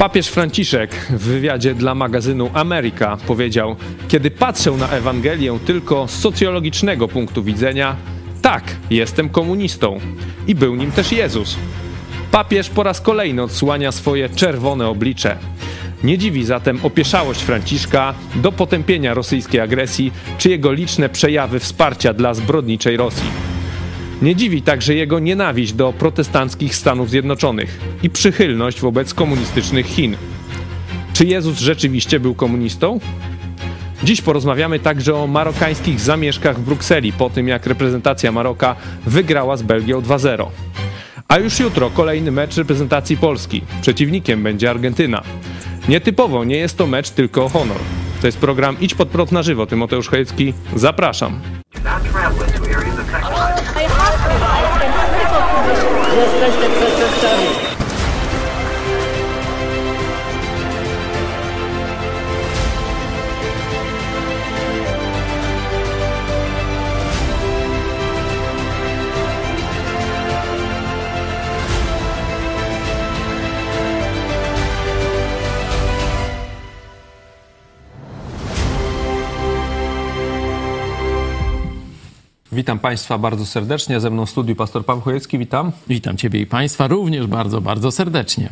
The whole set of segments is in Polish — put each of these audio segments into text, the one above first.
Papież Franciszek w wywiadzie dla magazynu America powiedział: Kiedy patrzę na Ewangelię tylko z socjologicznego punktu widzenia, tak, jestem komunistą. I był nim też Jezus. Papież po raz kolejny odsłania swoje czerwone oblicze. Nie dziwi zatem opieszałość Franciszka do potępienia rosyjskiej agresji czy jego liczne przejawy wsparcia dla zbrodniczej Rosji. Nie dziwi także jego nienawiść do protestanckich Stanów Zjednoczonych i przychylność wobec komunistycznych Chin. Czy Jezus rzeczywiście był komunistą? Dziś porozmawiamy także o marokańskich zamieszkach w Brukseli po tym, jak reprezentacja Maroka wygrała z Belgią 2-0. A już jutro kolejny mecz reprezentacji Polski. Przeciwnikiem będzie Argentyna. Nietypowo nie jest to mecz tylko o honor. To jest program Idź pod prąd na żywo. Tymoteusz Chojecki, zapraszam. Jesteście przestępcami. Witam Państwa bardzo serdecznie. Ze mną w studiu pastor Paweł Chojecki. Witam. Witam Ciebie i Państwa również bardzo, bardzo serdecznie.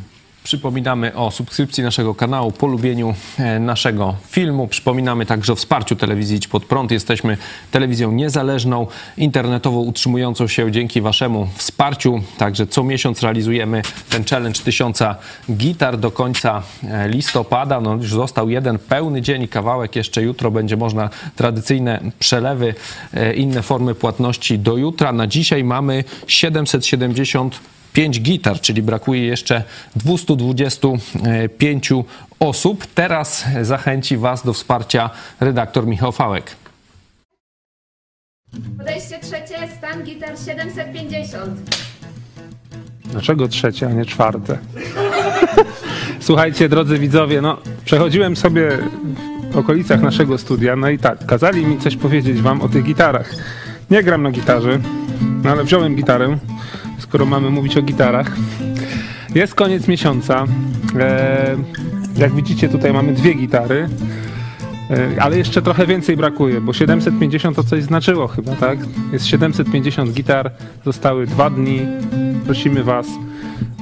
Przypominamy o subskrypcji naszego kanału, polubieniu e, naszego filmu. Przypominamy także o wsparciu telewizji Idź Pod Prąd. Jesteśmy telewizją niezależną, internetowo utrzymującą się dzięki Waszemu wsparciu. Także co miesiąc realizujemy ten challenge tysiąca gitar do końca e, listopada. No już został jeden pełny dzień, kawałek. Jeszcze jutro będzie można tradycyjne przelewy, e, inne formy płatności do jutra. Na dzisiaj mamy 770 5 gitar, czyli brakuje jeszcze 225 osób. Teraz zachęci Was do wsparcia redaktor Michał Fałek. Podejście trzecie, stan gitar 750. Dlaczego trzecie, a nie czwarte? Słuchajcie, drodzy widzowie, no przechodziłem sobie w okolicach naszego studia, no i tak, kazali mi coś powiedzieć wam o tych gitarach. Nie gram na gitarze, no ale wziąłem gitarę, skoro mamy mówić o gitarach. Jest koniec miesiąca. E, jak widzicie, tutaj mamy dwie gitary. E, ale jeszcze trochę więcej brakuje, bo 750 to coś znaczyło chyba, tak? Jest 750 gitar, zostały dwa dni. Prosimy Was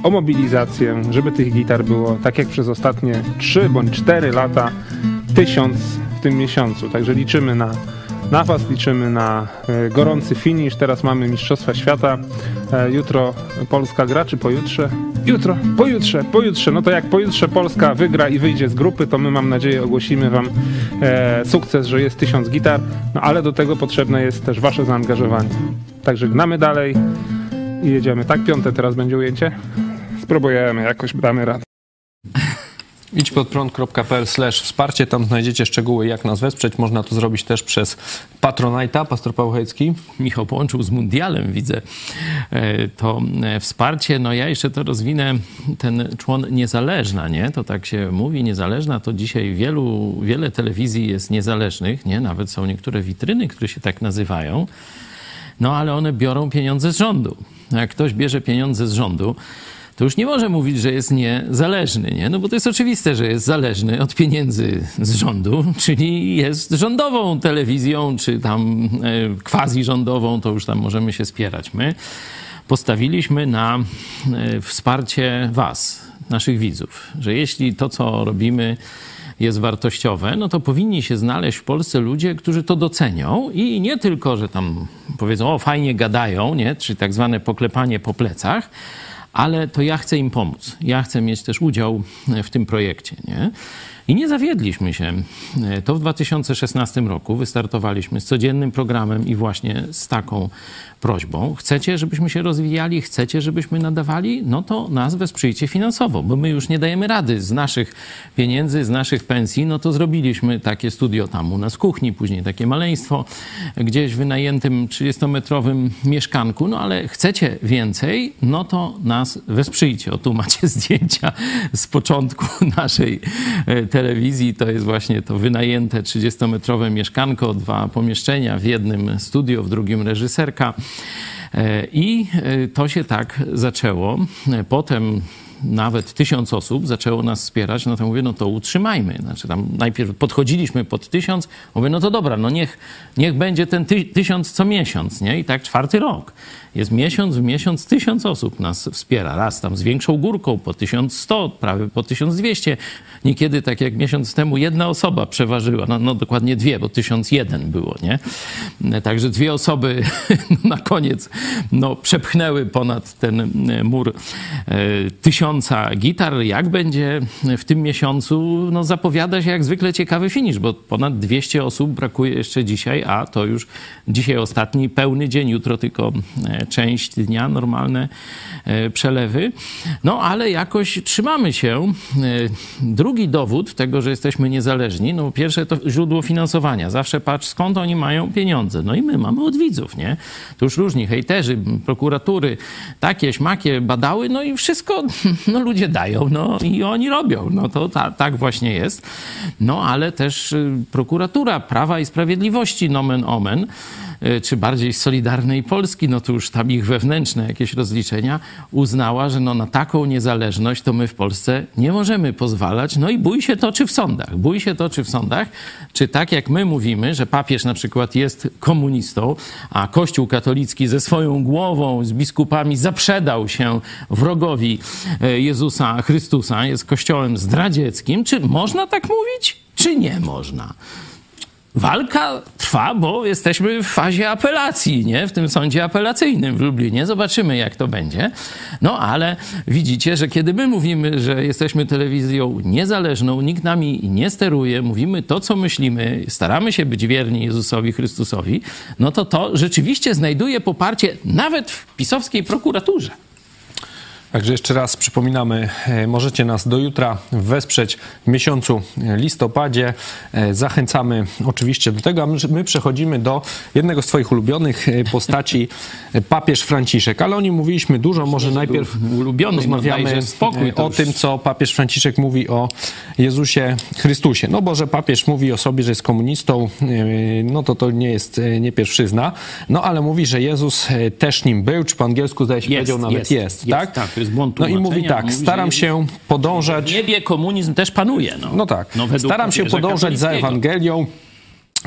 o mobilizację, żeby tych gitar było tak jak przez ostatnie 3 bądź 4 lata, tysiąc w tym miesiącu. Także liczymy na na Was liczymy na e, gorący finisz. Teraz mamy Mistrzostwa Świata. E, jutro Polska gra, czy pojutrze? Jutro, pojutrze, pojutrze. No to jak pojutrze Polska wygra i wyjdzie z grupy, to my mam nadzieję ogłosimy Wam e, sukces, że jest tysiąc gitar. No ale do tego potrzebne jest też Wasze zaangażowanie. Także gnamy dalej i jedziemy. Tak, piąte teraz będzie ujęcie? Spróbujemy, jakoś damy radę idźpodprąd.pl wsparcie, tam znajdziecie szczegóły, jak nas wesprzeć. Można to zrobić też przez Patronite'a. Pastor Paweł Hejcki. Michał połączył z Mundialem, widzę e, to e, wsparcie. No ja jeszcze to rozwinę, ten człon niezależna, nie? To tak się mówi, niezależna, to dzisiaj wielu, wiele telewizji jest niezależnych, nie? Nawet są niektóre witryny, które się tak nazywają. No ale one biorą pieniądze z rządu. Jak ktoś bierze pieniądze z rządu, to już nie może mówić, że jest niezależny, nie? No bo to jest oczywiste, że jest zależny od pieniędzy z rządu, czyli jest rządową telewizją, czy tam e, quasi rządową, to już tam możemy się spierać. My postawiliśmy na e, wsparcie Was, naszych widzów, że jeśli to, co robimy, jest wartościowe, no to powinni się znaleźć w Polsce ludzie, którzy to docenią i nie tylko, że tam powiedzą, o fajnie gadają, nie? czy tak zwane poklepanie po plecach, ale to ja chcę im pomóc. Ja chcę mieć też udział w tym projekcie. Nie? I nie zawiedliśmy się. To w 2016 roku wystartowaliśmy z codziennym programem i właśnie z taką prośbą. Chcecie, żebyśmy się rozwijali, chcecie, żebyśmy nadawali, no to nas wesprzyjcie finansowo, bo my już nie dajemy rady z naszych pieniędzy, z naszych pensji, no to zrobiliśmy takie studio tam u nas w kuchni, później takie maleństwo gdzieś w wynajętym 30-metrowym mieszkanku, no ale chcecie więcej, no to nas wesprzyjcie. O tu macie zdjęcia z początku naszej e, telewizji, to jest właśnie to wynajęte 30-metrowe mieszkanko, dwa pomieszczenia, w jednym studio, w drugim reżyserka. E, I e, to się tak zaczęło. Potem nawet tysiąc osób zaczęło nas wspierać, no to mówię, no to utrzymajmy. Znaczy tam najpierw podchodziliśmy pod tysiąc, mówię, no to dobra, no niech, niech będzie ten ty, tysiąc co miesiąc, nie? I tak czwarty rok. Jest miesiąc w miesiąc tysiąc osób nas wspiera. Raz tam z większą górką po 1100, prawie po 1200. Niekiedy, tak jak miesiąc temu, jedna osoba przeważyła. No, no dokładnie dwie, bo 1001 było, nie? Także dwie osoby na koniec no, przepchnęły ponad ten mur e, tysiąca gitar. Jak będzie w tym miesiącu? No zapowiada się jak zwykle ciekawy finisz, bo ponad 200 osób brakuje jeszcze dzisiaj, a to już dzisiaj ostatni pełny dzień, jutro tylko e, część dnia, normalne e, przelewy. No ale jakoś trzymamy się. E, drugi dowód tego, że jesteśmy niezależni, no pierwsze to źródło finansowania. Zawsze patrz, skąd oni mają pieniądze. No i my mamy od widzów, nie? To już różni hejterzy, prokuratury, takie, śmakie badały, no i wszystko, no ludzie dają, no i oni robią. No to ta, tak właśnie jest. No ale też y, prokuratura Prawa i Sprawiedliwości, nomen omen, E, czy bardziej Solidarnej Polski, no to już tam ich wewnętrzne jakieś rozliczenia, uznała, że no na taką niezależność to my w Polsce nie możemy pozwalać. No i bój się toczy w sądach. Bój się toczy w sądach, czy tak jak my mówimy, że papież na przykład jest komunistą, a Kościół katolicki ze swoją głową, z biskupami zaprzedał się wrogowi e, Jezusa Chrystusa, jest kościołem zdradzieckim. Czy można tak mówić, czy nie można? walka trwa, bo jesteśmy w fazie apelacji, nie? W tym sądzie apelacyjnym w Lublinie. Zobaczymy, jak to będzie. No, ale widzicie, że kiedy my mówimy, że jesteśmy telewizją niezależną, nikt nami nie steruje, mówimy to, co myślimy, staramy się być wierni Jezusowi Chrystusowi, no to to rzeczywiście znajduje poparcie nawet w pisowskiej prokuraturze. Także jeszcze raz przypominamy, e, możecie nas do jutra wesprzeć w miesiącu listopadzie. E, zachęcamy oczywiście do tego, a my przechodzimy do jednego z Twoich ulubionych e, postaci, papież Franciszek. Ale o nim mówiliśmy dużo, może najpierw ulubiony, no, rozmawiamy spokój, o tym, co papież Franciszek mówi o Jezusie Chrystusie. No bo, że papież mówi o sobie, że jest komunistą, no to to nie jest nie pierwszyzna. No ale mówi, że Jezus też nim był, czy po angielsku zdaje się jest, powiedział nawet jest, jest, jest tak? tak? To jest błąd No i mówi tak, mówi, staram się podążać... W niebie komunizm też panuje. No, no tak, no, staram się podążać za Ewangelią,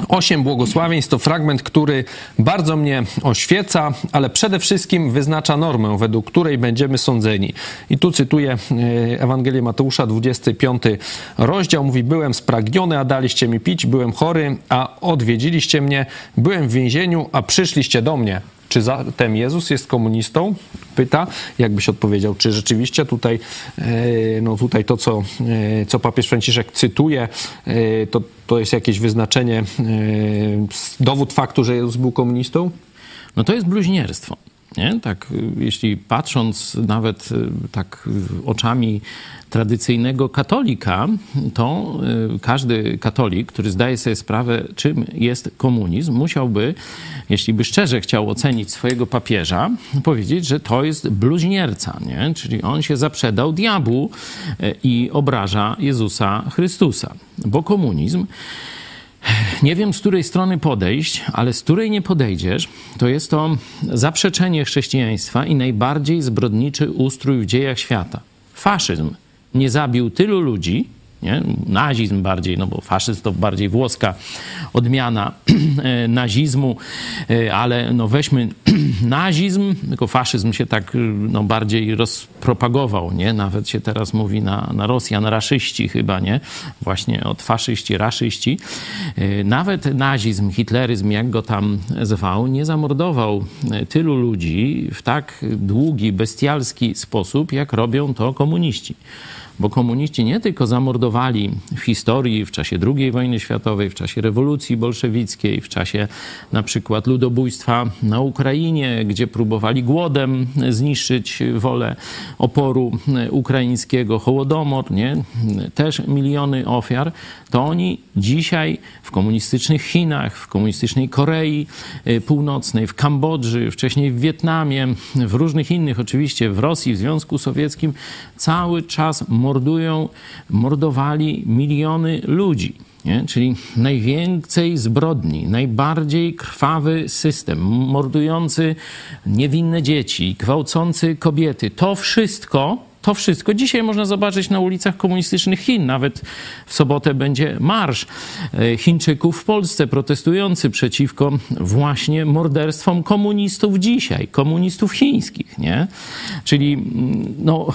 Osiem błogosławieństw to fragment, który bardzo mnie oświeca, ale przede wszystkim wyznacza normę, według której będziemy sądzeni. I tu cytuję e, Ewangelię Mateusza, 25 rozdział. Mówi, byłem spragniony, a daliście mi pić, byłem chory, a odwiedziliście mnie, byłem w więzieniu, a przyszliście do mnie. Czy zatem Jezus jest komunistą? Pyta, jakbyś odpowiedział, czy rzeczywiście tutaj, e, no tutaj to, co, e, co papież Franciszek cytuje, e, to, to jest jakieś wyznaczenie, dowód faktu, że Jezus był komunistą? No to jest bluźnierstwo. Nie? Tak, jeśli patrząc nawet tak oczami tradycyjnego katolika, to y, każdy katolik, który zdaje sobie sprawę, czym jest komunizm, musiałby, jeśli by szczerze chciał ocenić swojego papieża, powiedzieć, że to jest bluźnierca, nie? czyli on się zaprzedał diabłu y, i obraża Jezusa Chrystusa. Bo komunizm nie wiem, z której strony podejść, ale z której nie podejdziesz, to jest to zaprzeczenie chrześcijaństwa i najbardziej zbrodniczy ustrój w dziejach świata. Faszyzm nie zabił tylu ludzi, nie? nazizm bardziej, no bo faszyzm to bardziej włoska odmiana e, nazizmu, e, ale no weźmy nazizm, tylko faszyzm się tak no bardziej rozpropagował, nie? Nawet się teraz mówi na, na Rosjan raszyści chyba, nie? Właśnie od faszyści, raszyści. E, nawet nazizm, hitleryzm, jak go tam zwał, nie zamordował tylu ludzi w tak długi, bestialski sposób, jak robią to komuniści bo komuniści nie tylko zamordowali w historii w czasie II wojny światowej, w czasie rewolucji bolszewickiej, w czasie na przykład ludobójstwa na Ukrainie, gdzie próbowali głodem zniszczyć wolę oporu ukraińskiego, Hołodomor, nie? też miliony ofiar, to oni dzisiaj w komunistycznych Chinach, w komunistycznej Korei y, Północnej, w Kambodży, wcześniej w Wietnamie, w różnych innych, oczywiście w Rosji, w Związku Sowieckim, cały czas mordują, mordowali miliony ludzi. Nie? Czyli najwięcej zbrodni, najbardziej krwawy system, mordujący niewinne dzieci, gwałcący kobiety. To wszystko To wszystko dzisiaj można zobaczyć na ulicach komunistycznych Chin. Nawet w sobotę będzie marsz e, Chińczyków w Polsce protestujący przeciwko właśnie morderstwom komunistów dzisiaj, komunistów chińskich, nie? Czyli mm, no,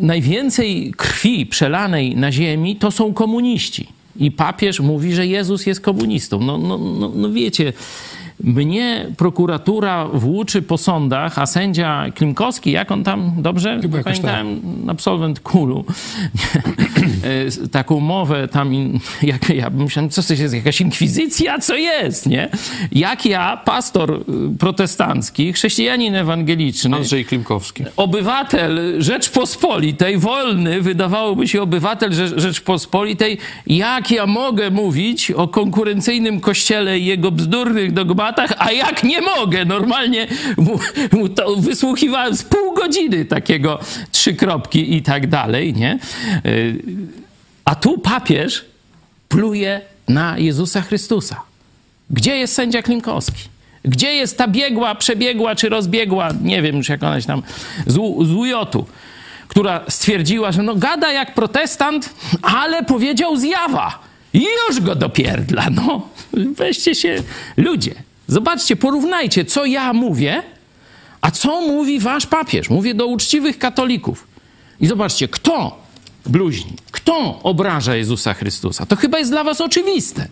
najwięcej krwi przelanej na ziemi to są komuniści. I papież mówi, że Jezus jest komunistą. No, no, no, no wiecie, mnie prokuratura włóczy po sądach, a sędzia Klimkowski, jak on tam, dobrze? Chyba pamiętałem, absolwent Kulu, e, taką mowę tam, in, jak ja myślałem, co to jest, jakaś inkwizycja, co jest, nie? Jak ja, pastor y, protestancki, chrześcijanin ewangeliczny, Andrzej Klimkowski. obywatel Rzeczpospolitej, wolny, wydawałoby się obywatel Rze- Rzeczpospolitej, jak ja mogę mówić o konkurencyjnym kościele i jego bzdurnych dogmatach, a jak nie mogę? Normalnie mu, mu to wysłuchiwałem z pół godziny takiego trzy kropki i tak dalej, nie? Y, A tu papież pluje na Jezusa Chrystusa. Gdzie jest sędzia Klimkowski? Gdzie jest ta biegła, przebiegła czy rozbiegła, nie wiem już jak ona się tam, z, U- z UJ-u, która stwierdziła, że no gada jak protestant, ale powiedział zjawa. I już go dopierdla, no. Weźcie się, ludzie, zobaczcie, porównajcie, co ja mówię, a co mówi wasz papież. Mówię do uczciwych katolików. I zobaczcie, kto bluźni, kto obraża Jezusa Chrystusa. To chyba jest dla was oczywiste.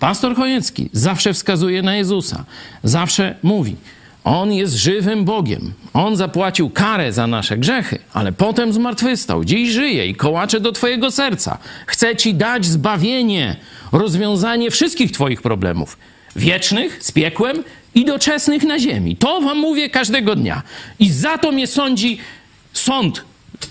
Pastor Chojecki zawsze wskazuje na Jezusa. Zawsze mówi, On jest żywym Bogiem. On zapłacił karę za nasze grzechy, ale potem zmartwychwstał. Dziś żyje i kołacze do twojego serca. Chce ci dać zbawienie, rozwiązanie wszystkich twoich problemów. Wiecznych z piekłem i doczesnych na ziemi. To wam mówię każdego dnia. I za to mnie sądzi sąd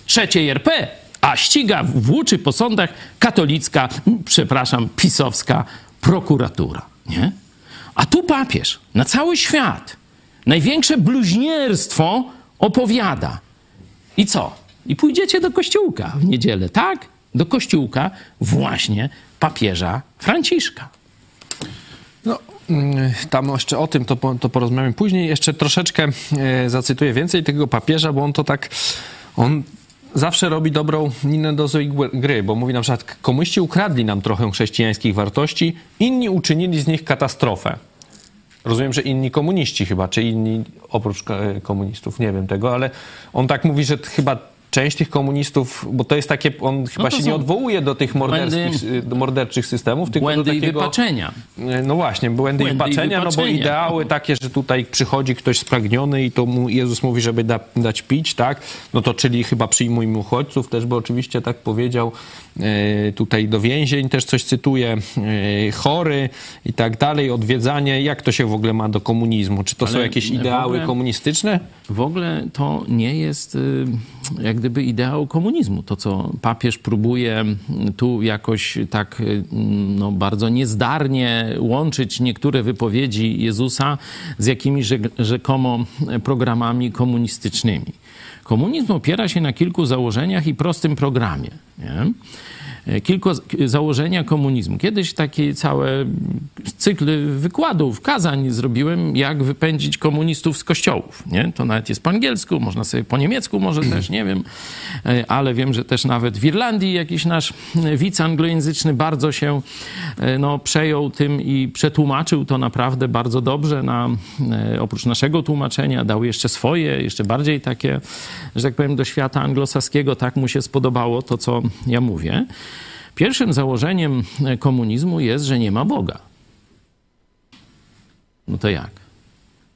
trzeciej RP, a ściga, włóczy po sądach katolicka, przepraszam, pisowska prokuratura. Nie? A tu papież na cały świat największe bluźnierstwo opowiada. I co? I pójdziecie do kościółka w niedzielę, tak? Do kościółka właśnie papieża Franciszka. No, tam jeszcze o tym to, to porozmawiamy później. Jeszcze troszeczkę e, zacytuję więcej tego papieża, bo on to tak, on zawsze robi dobrą minę do złej gry, bo mówi na przykład, komuniści ukradli nam trochę chrześcijańskich wartości, inni uczynili z nich katastrofę. Rozumiem, że inni komuniści chyba, czy inni oprócz e, komunistów, nie wiem tego, ale on tak mówi, że chyba część tych komunistów, bo to jest takie, on chyba No się są nie odwołuje do tych morderskich, do morderczych systemów, tylko Błędy do i takiego... wypaczenia. No właśnie, błędy, Błędy i i wypaczenia, no bo wypaczenia. ideały takie, że tutaj przychodzi ktoś spragniony i to mu Jezus mówi, żeby da, dać pić, tak? No to czyli chyba przyjmujmy uchodźców, też by oczywiście tak powiedział. E, tutaj do więzień też coś cytuję, e, chory i tak dalej, odwiedzanie. Jak to się w ogóle ma do komunizmu? Czy to są Ale jakieś w ideały ogóle- komunistyczne? W ogóle to nie jest y, jak gdyby ideał komunizmu. To, co papież próbuje mm, tu jakoś tak y, no, bardzo niezdarnie łączyć niektóre wypowiedzi Jezusa z jakimiś rzek- rzekomo programami komunistycznymi. Komunizm opiera się na kilku założeniach i prostym programie. Nie? Kilku założenia komunizmu. Kiedyś taki cały cykl wykładów, kazań zrobiłem, jak wypędzić komunistów z kościołów. Nie? To nawet jest po angielsku, można sobie po niemiecku może też, nie wiem, E, ale wiem, że też nawet w Irlandii jakiś nasz widz anglojęzyczny bardzo się e, no, przejął tym i przetłumaczył to naprawdę bardzo dobrze. Na, e, oprócz naszego tłumaczenia dał jeszcze swoje, jeszcze bardziej takie, że tak powiem, do świata anglosaskiego. Tak mu się spodobało to, co ja mówię. Pierwszym założeniem e, komunizmu jest, że nie ma Boga. No to jak?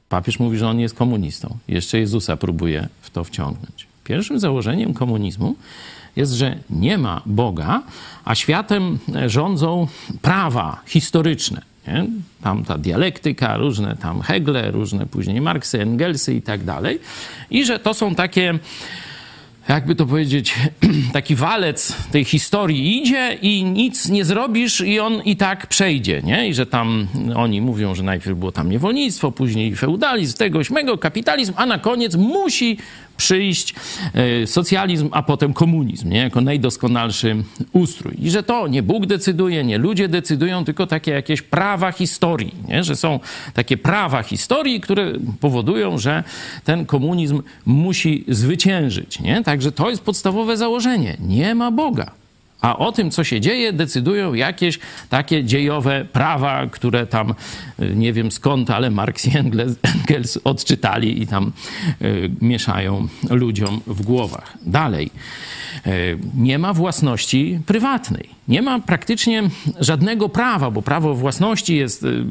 Papież mówi, że on jest komunistą. Jeszcze Jezusa próbuje w to wciągnąć. Pierwszym założeniem komunizmu jest, że nie ma Boga, a światem e, rządzą prawa historyczne. Nie? Tam ta dialektyka, różne tam Hegle, różne później Marksy, Engelsy i tak dalej. I że to są takie jakby to powiedzieć, taki walec tej historii idzie i nic nie zrobisz i on i tak przejdzie, nie? I że tam oni mówią, że najpierw było tam niewolnictwo, później feudalizm, tego, śmego, kapitalizm, a na koniec musi przyjść e, socjalizm, a potem komunizm, nie? jako najdoskonalszy ustrój. I że to nie Bóg decyduje, nie ludzie decydują, tylko takie jakieś prawa historii, nie? że są takie prawa historii, które powodują, że ten komunizm musi zwyciężyć. Nie? Także to jest podstawowe założenie. Nie ma Boga. A o tym, co się dzieje, decydują jakieś takie dziejowe prawa, które tam y, nie wiem skąd, ale Marx i Engels, odczytali i tam y, mieszają ludziom w głowach. Dalej. Y, nie ma własności prywatnej. Nie ma praktycznie żadnego prawa, bo prawo własności jest y,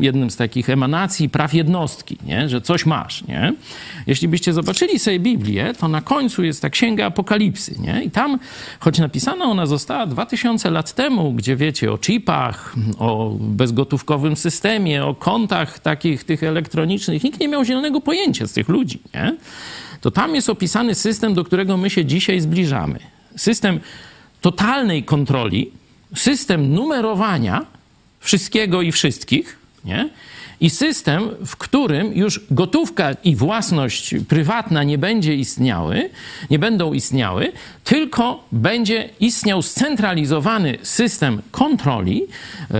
jednym z takich emanacji praw jednostki, nie? że coś masz. Nie? Jeśli byście zobaczyli sobie Biblię, to na końcu jest ta księga Apokalipsy. Nie? I tam, choć napisana ona została 2000 lat temu, gdzie wiecie o chipach, o bezgotówkowym systemie, o kontach takich tych elektronicznych, nikt nie miał zielonego pojęcia z tych ludzi. Nie? To tam jest opisany system, do którego my się dzisiaj zbliżamy. System totalnej kontroli, system numerowania wszystkiego i wszystkich, nie? I system, w którym już gotówka i własność prywatna nie będzie istniały, nie będą istniały, tylko będzie istniał scentralizowany system kontroli, e,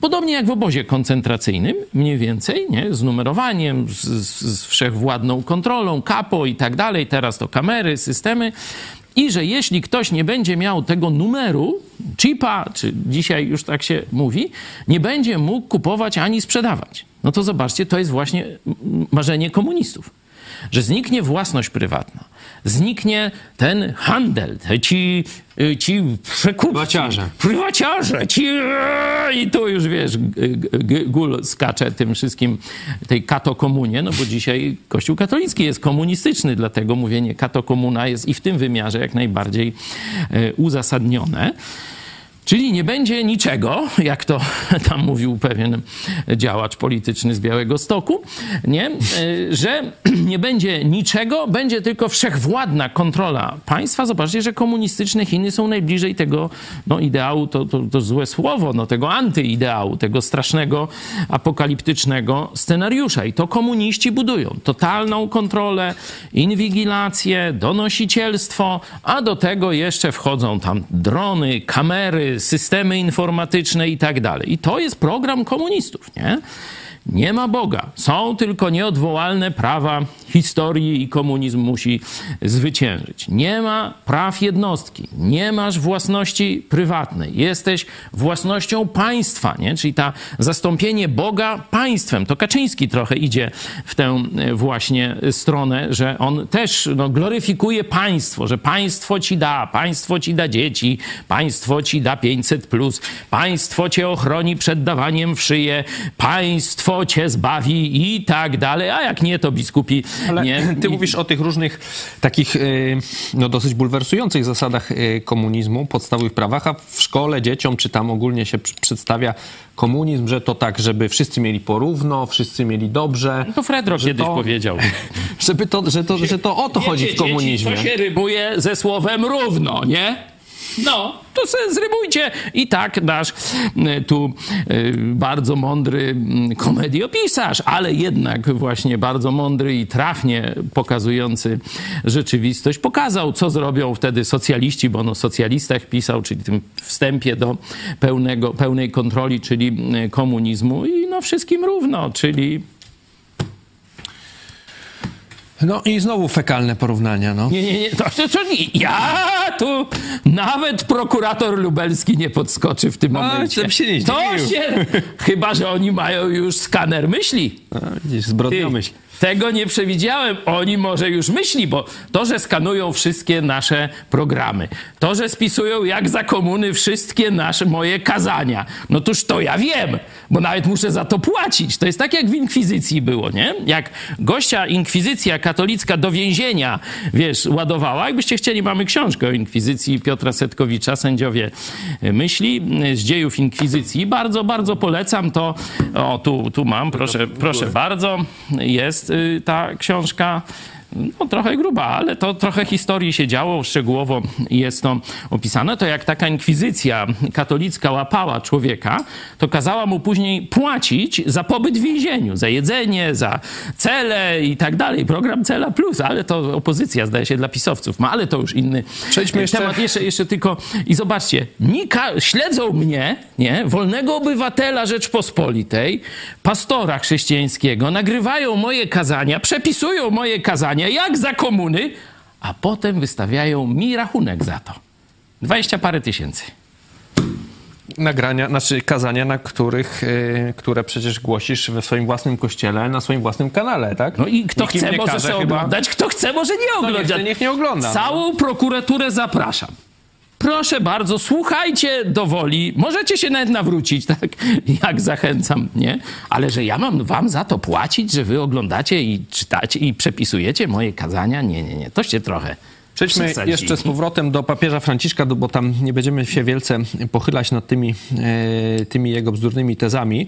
podobnie jak w obozie koncentracyjnym, mniej więcej, nie? z numerowaniem, z, z wszechwładną kontrolą, kapo i tak dalej. Teraz to kamery, systemy i że jeśli ktoś nie będzie miał tego numeru, chipa, czy dzisiaj już tak się mówi, nie będzie mógł kupować ani sprzedawać. No to zobaczcie, to jest właśnie marzenie komunistów. Że zniknie własność prywatna, zniknie ten handel, ci, ci przekupcy, Prywaciarze. prywaciarze, ci i tu już wiesz, gul skacze tym wszystkim, tej katokomunie, no bo dzisiaj Kościół katolicki jest komunistyczny, dlatego mówienie katokomuna jest i w tym wymiarze jak najbardziej e, uzasadnione. Czyli nie będzie niczego, jak to tam mówił pewien działacz polityczny z Białego Stoku, nie? Y, że nie będzie niczego, będzie tylko wszechwładna kontrola państwa. Zobaczcie, że komunistyczne Chiny są najbliżej tego no, ideału, to, to, to złe słowo, no, tego antyideału, tego strasznego, apokaliptycznego scenariusza. I to komuniści budują. Totalną kontrolę, inwigilację, donosicielstwo, a do tego jeszcze wchodzą tam drony, kamery, systemy informatyczne i tak dalej. I to jest program komunistów, nie? Nie ma Boga. Są tylko nieodwołalne prawa historii i komunizm musi zwyciężyć. Nie ma praw jednostki. Nie masz własności prywatnej. Jesteś własnością państwa, nie? Czyli ta zastąpienie Boga państwem. To Kaczyński trochę idzie w tę właśnie stronę, że on też no, gloryfikuje państwo, że państwo ci da, państwo ci da dzieci, państwo ci da 500+, plus, państwo cię ochroni przed dawaniem w szyję, państwo cię zbawi i tak dalej, a jak nie, to biskupi Ale nie. ty mówisz o tych różnych takich y, no, dosyć bulwersujących zasadach y, komunizmu, podstawowych prawach, a w szkole dzieciom czy tam ogólnie się pr- przedstawia komunizm, że to tak, żeby wszyscy mieli porówno, wszyscy mieli dobrze. To Fredro kiedyś to- powiedział. Żeby to, że, to, że to o to chodzi w komunizmie. Dzieci, co się rybuje ze słowem równo, nie? No, to sobie zrybujcie. I tak nasz y, tu y, bardzo mądry y, komediopisarz, ale jednak właśnie bardzo mądry i trafnie pokazujący rzeczywistość, pokazał, co zrobią wtedy socjaliści, bo on o socjalistach pisał, czyli tym wstępie do pełnego, pełnej kontroli, czyli komunizmu i no wszystkim równo, czyli No i znowu fekalne porównania, no. Nie, nie, nie, to, to, to nie. Ja tu nawet prokurator lubelski nie podskoczy w tym A, momencie. to się nie to się, chyba, że oni mają już skaner myśli. A, widzisz, Ty, zbrodniomyśl. Tego nie przewidziałem. Oni może już myśli, bo to, że skanują wszystkie nasze programy, to, że spisują jak za komuny wszystkie nasze moje kazania, no toż to ja wiem, bo nawet muszę za to płacić. To jest tak, jak w inkwizycji było, nie? Jak gościa inkwizycja katolicka do więzienia, wiesz, ładowała. Jakbyście chcieli, mamy książkę o inkwizycji Piotra Setkowicza, sędziowie myśli z dziejów inkwizycji. Bardzo, bardzo polecam to. O, tu, tu mam, proszę, proszę bardzo. Jest y, ta książka. No, trochę gruba, ale to trochę historii się działo, szczegółowo jest to opisane. To jak taka inkwizycja katolicka łapała człowieka, to kazała mu później płacić za pobyt w więzieniu, za jedzenie, za cele i tak dalej. Program Cela Plus, ale to opozycja zdaje się dla pisowców ma, ale to już inny Przejdźmy jeszcze- temat. Jeszcze, jeszcze tylko i zobaczcie, Nika, śledzą mnie, nie, wolnego obywatela Rzeczpospolitej, pastora chrześcijańskiego, nagrywają moje kazania, przepisują moje kazania jak za komuny, a potem wystawiają mi rachunek za to. Dwadzieścia parę tysięcy. nagrania, znaczy kazania, na których, y, które przecież głosisz we swoim własnym kościele, na swoim własnym kanale, tak? No i kto Nikim chce, może sobie chyba- oglądać, kto chce, może nie nie oglądać. chce, niech nie ogląda, no. Całą prokuraturę zapraszam. Proszę bardzo, słuchajcie do woli. Możecie się nawet nawrócić, tak jak zachęcam, nie? Ale że ja mam wam za to płacić, że wy oglądacie i czytacie i przepisujecie moje kazania? Nie, nie, nie. Toście trochę Przejdźmy jeszcze z powrotem do papieża Franciszka, bo tam nie będziemy się wielce pochylać nad tymi, e, tymi jego bzdurnymi tezami,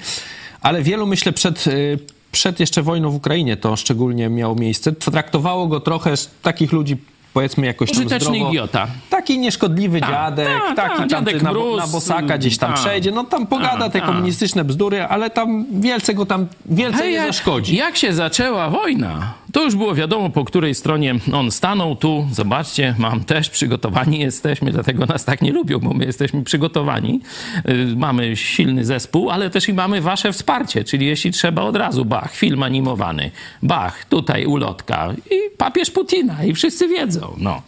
ale wielu, myślę, przed, e, przed jeszcze wojną w Ukrainie to szczególnie miało miejsce. Traktowało go trochę z takich ludzi, powiedzmy, jakoś tam Użyteczny zdrowo. idiota. Taki nieszkodliwy Tak, dziadek, tak, taki tak, tam na, mróz, na bosaka gdzieś tam tak. przejdzie, no tam pogada Tak, te tak. komunistyczne bzdury, ale tam wielce go tam, wielce Hej, nie zaszkodzi. Jak się zaczęła wojna, to już było wiadomo, po której stronie on stanął. Tu, zobaczcie, mam też przygotowani jesteśmy, dlatego nas tak nie lubią, bo my jesteśmy przygotowani. Y, Mamy silny zespół, ale też i mamy wasze wsparcie, czyli jeśli trzeba od razu, Bach, film animowany, Bach, tutaj ulotka i papież Putina i wszyscy wiedzą, no.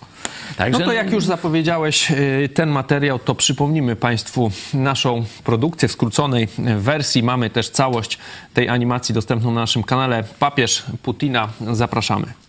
Także, No to jak już zapowiedziałeś y, ten materiał, to przypomnimy Państwu naszą produkcję w skróconej wersji. Mamy też całość tej animacji dostępną na naszym kanale. Papież Putina, zapraszamy.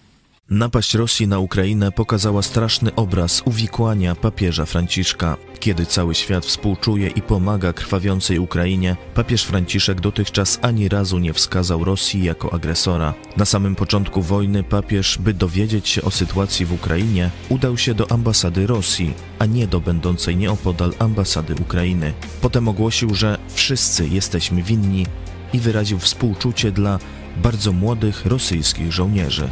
Napaść Rosji na Ukrainę pokazała straszny obraz uwikłania papieża Franciszka. Kiedy cały świat współczuje i pomaga krwawiącej Ukrainie, papież Franciszek dotychczas ani razu nie wskazał Rosji jako agresora. Na samym początku wojny papież, by dowiedzieć się o sytuacji w Ukrainie, udał się do ambasady Rosji, a nie do będącej nieopodal ambasady Ukrainy. Potem ogłosił, że wszyscy jesteśmy winni i wyraził współczucie dla bardzo młodych rosyjskich żołnierzy.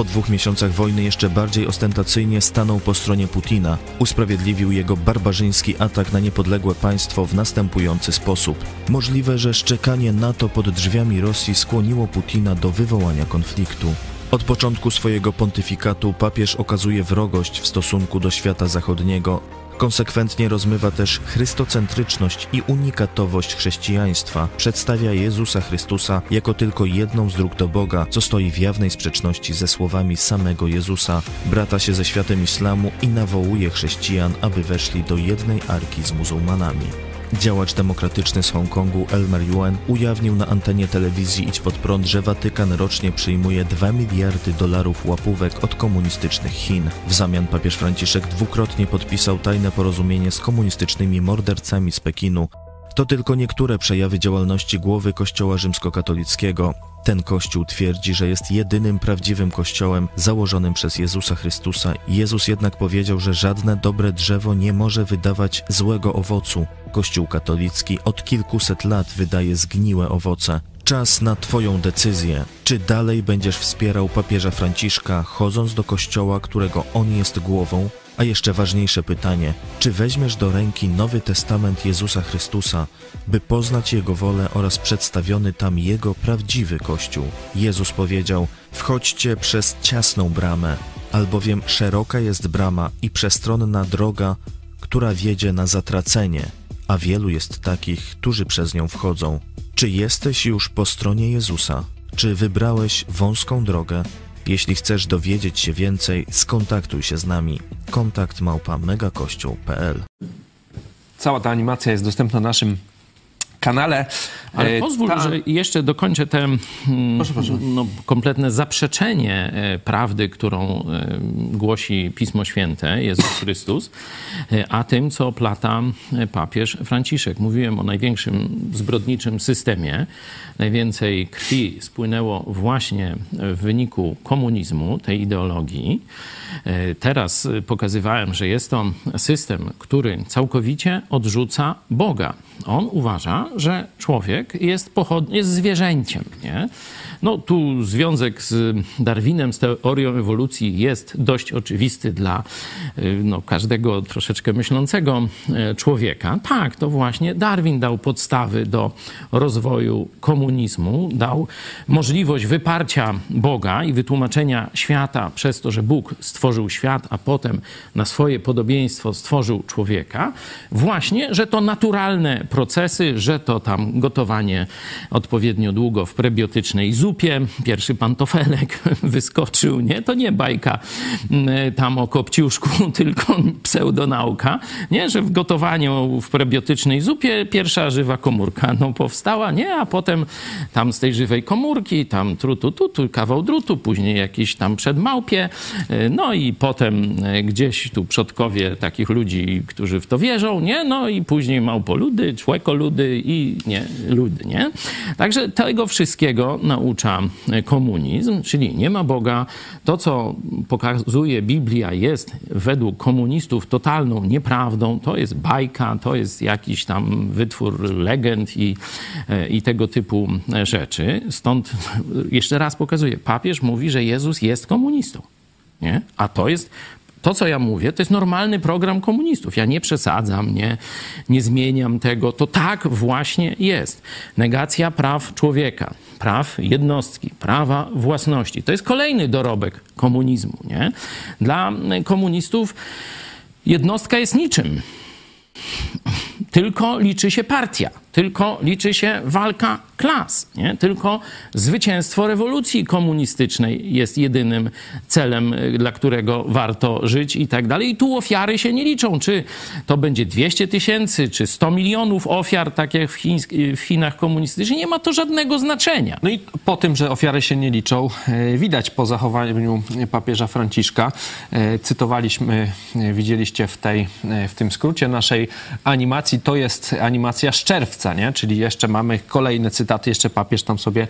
Po dwóch miesiącach wojny jeszcze bardziej ostentacyjnie stanął po stronie Putina. Usprawiedliwił jego barbarzyński atak na niepodległe państwo w następujący sposób. Możliwe, że szczekanie NATO pod drzwiami Rosji skłoniło Putina do wywołania konfliktu. Od początku swojego pontyfikatu papież okazuje wrogość w stosunku do świata zachodniego. Konsekwentnie rozmywa też chrystocentryczność i unikatowość chrześcijaństwa. Przedstawia Jezusa Chrystusa jako tylko jedną z dróg do Boga, co stoi w jawnej sprzeczności ze słowami samego Jezusa. Brata się ze światem islamu i nawołuje chrześcijan, aby weszli do jednej arki z muzułmanami. Działacz demokratyczny z Hongkongu Elmer Yuen ujawnił na antenie telewizji Idź Pod Prąd, że Watykan rocznie przyjmuje 2 miliardy dolarów łapówek od komunistycznych Chin. W zamian papież Franciszek dwukrotnie podpisał tajne porozumienie z komunistycznymi mordercami z Pekinu. To tylko niektóre przejawy działalności głowy Kościoła rzymskokatolickiego. Ten kościół twierdzi, że jest jedynym prawdziwym kościołem założonym przez Jezusa Chrystusa. Jezus jednak powiedział, że żadne dobre drzewo nie może wydawać złego owocu. Kościół katolicki od kilkuset lat wydaje zgniłe owoce. Czas na Twoją decyzję. Czy dalej będziesz wspierał papieża Franciszka, chodząc do kościoła, którego on jest głową? A jeszcze ważniejsze pytanie: czy weźmiesz do ręki Nowy Testament Jezusa Chrystusa, by poznać Jego wolę oraz przedstawiony tam Jego prawdziwy Kościół? Jezus powiedział: Wchodźcie przez ciasną bramę, albowiem szeroka jest brama i przestronna droga, która wiedzie na zatracenie, a wielu jest takich, którzy przez nią wchodzą. Czy jesteś już po stronie Jezusa? Czy wybrałeś wąską drogę? Jeśli chcesz dowiedzieć się więcej, skontaktuj się z nami. Kontakt małpa megakościół.pl Cała ta animacja jest dostępna na naszym kanale. Ale E, pozwól, ta- że jeszcze dokończę te mm, No, kompletne zaprzeczenie e, prawdy, którą e, głosi Pismo Święte, Jezus Chrystus, a tym, co oplata e, papież Franciszek. Mówiłem o największym zbrodniczym systemie. Najwięcej krwi spłynęło właśnie w wyniku komunizmu, tej ideologii. Teraz pokazywałem, że jest to system, który całkowicie odrzuca Boga. On uważa, że człowiek jest, pochod... jest zwierzęciem, nie? No tu związek z Darwinem, z teorią ewolucji jest dość oczywisty dla y, no, każdego troszeczkę myślącego e, człowieka. Tak, to właśnie Darwin dał podstawy do rozwoju komunizmu, dał możliwość wyparcia Boga i wytłumaczenia świata przez to, że Bóg stworzył świat, a potem na swoje podobieństwo stworzył człowieka. Właśnie, że to naturalne procesy, że to tam gotowanie odpowiednio długo w prebiotycznej zupie, zupie, pierwszy pantofelek wyskoczył, nie? To nie bajka mm, tam o kopciuszku, tylko pseudonauka, nie? Że w gotowaniu w prebiotycznej zupie pierwsza żywa komórka no, powstała, nie? A potem tam z tej żywej komórki, tam trutu, tutu, kawał drutu, później jakiś tam przedmałpie, y, no i potem y, gdzieś tu przodkowie takich ludzi, którzy w to wierzą, nie? No i później małpoludy, człekoludy i nie, ludy, nie? Także tego wszystkiego nauczył komunizm, czyli nie ma Boga. To, co pokazuje Biblia, jest według komunistów totalną nieprawdą. To jest bajka, to jest jakiś tam wytwór legend i, i tego typu rzeczy. Stąd jeszcze raz pokazuję, papież mówi, że Jezus jest komunistą. Nie? A to jest to, co ja mówię, to jest normalny program komunistów. Ja nie przesadzam, nie, nie zmieniam tego. To tak właśnie jest. Negacja praw człowieka, praw jednostki, prawa własności. To jest kolejny dorobek komunizmu. Nie? Dla komunistów jednostka jest niczym. Tylko liczy się partia, tylko liczy się walka klas, nie? tylko zwycięstwo rewolucji komunistycznej jest jedynym celem, y, dla którego warto żyć i tak dalej. I tu ofiary się nie liczą, czy to będzie 200 tysięcy, czy 100 milionów ofiar, tak jak w, Chińsk- w Chinach komunistycznych, nie ma to żadnego znaczenia. No i po tym, że ofiary się nie liczą, e, widać po zachowaniu papieża Franciszka. Cytowaliśmy, widzieliście w, tej, w tym skrócie naszej animacji, to jest animacja z czerwca, nie? czyli jeszcze mamy kolejne cytaty, jeszcze papież tam sobie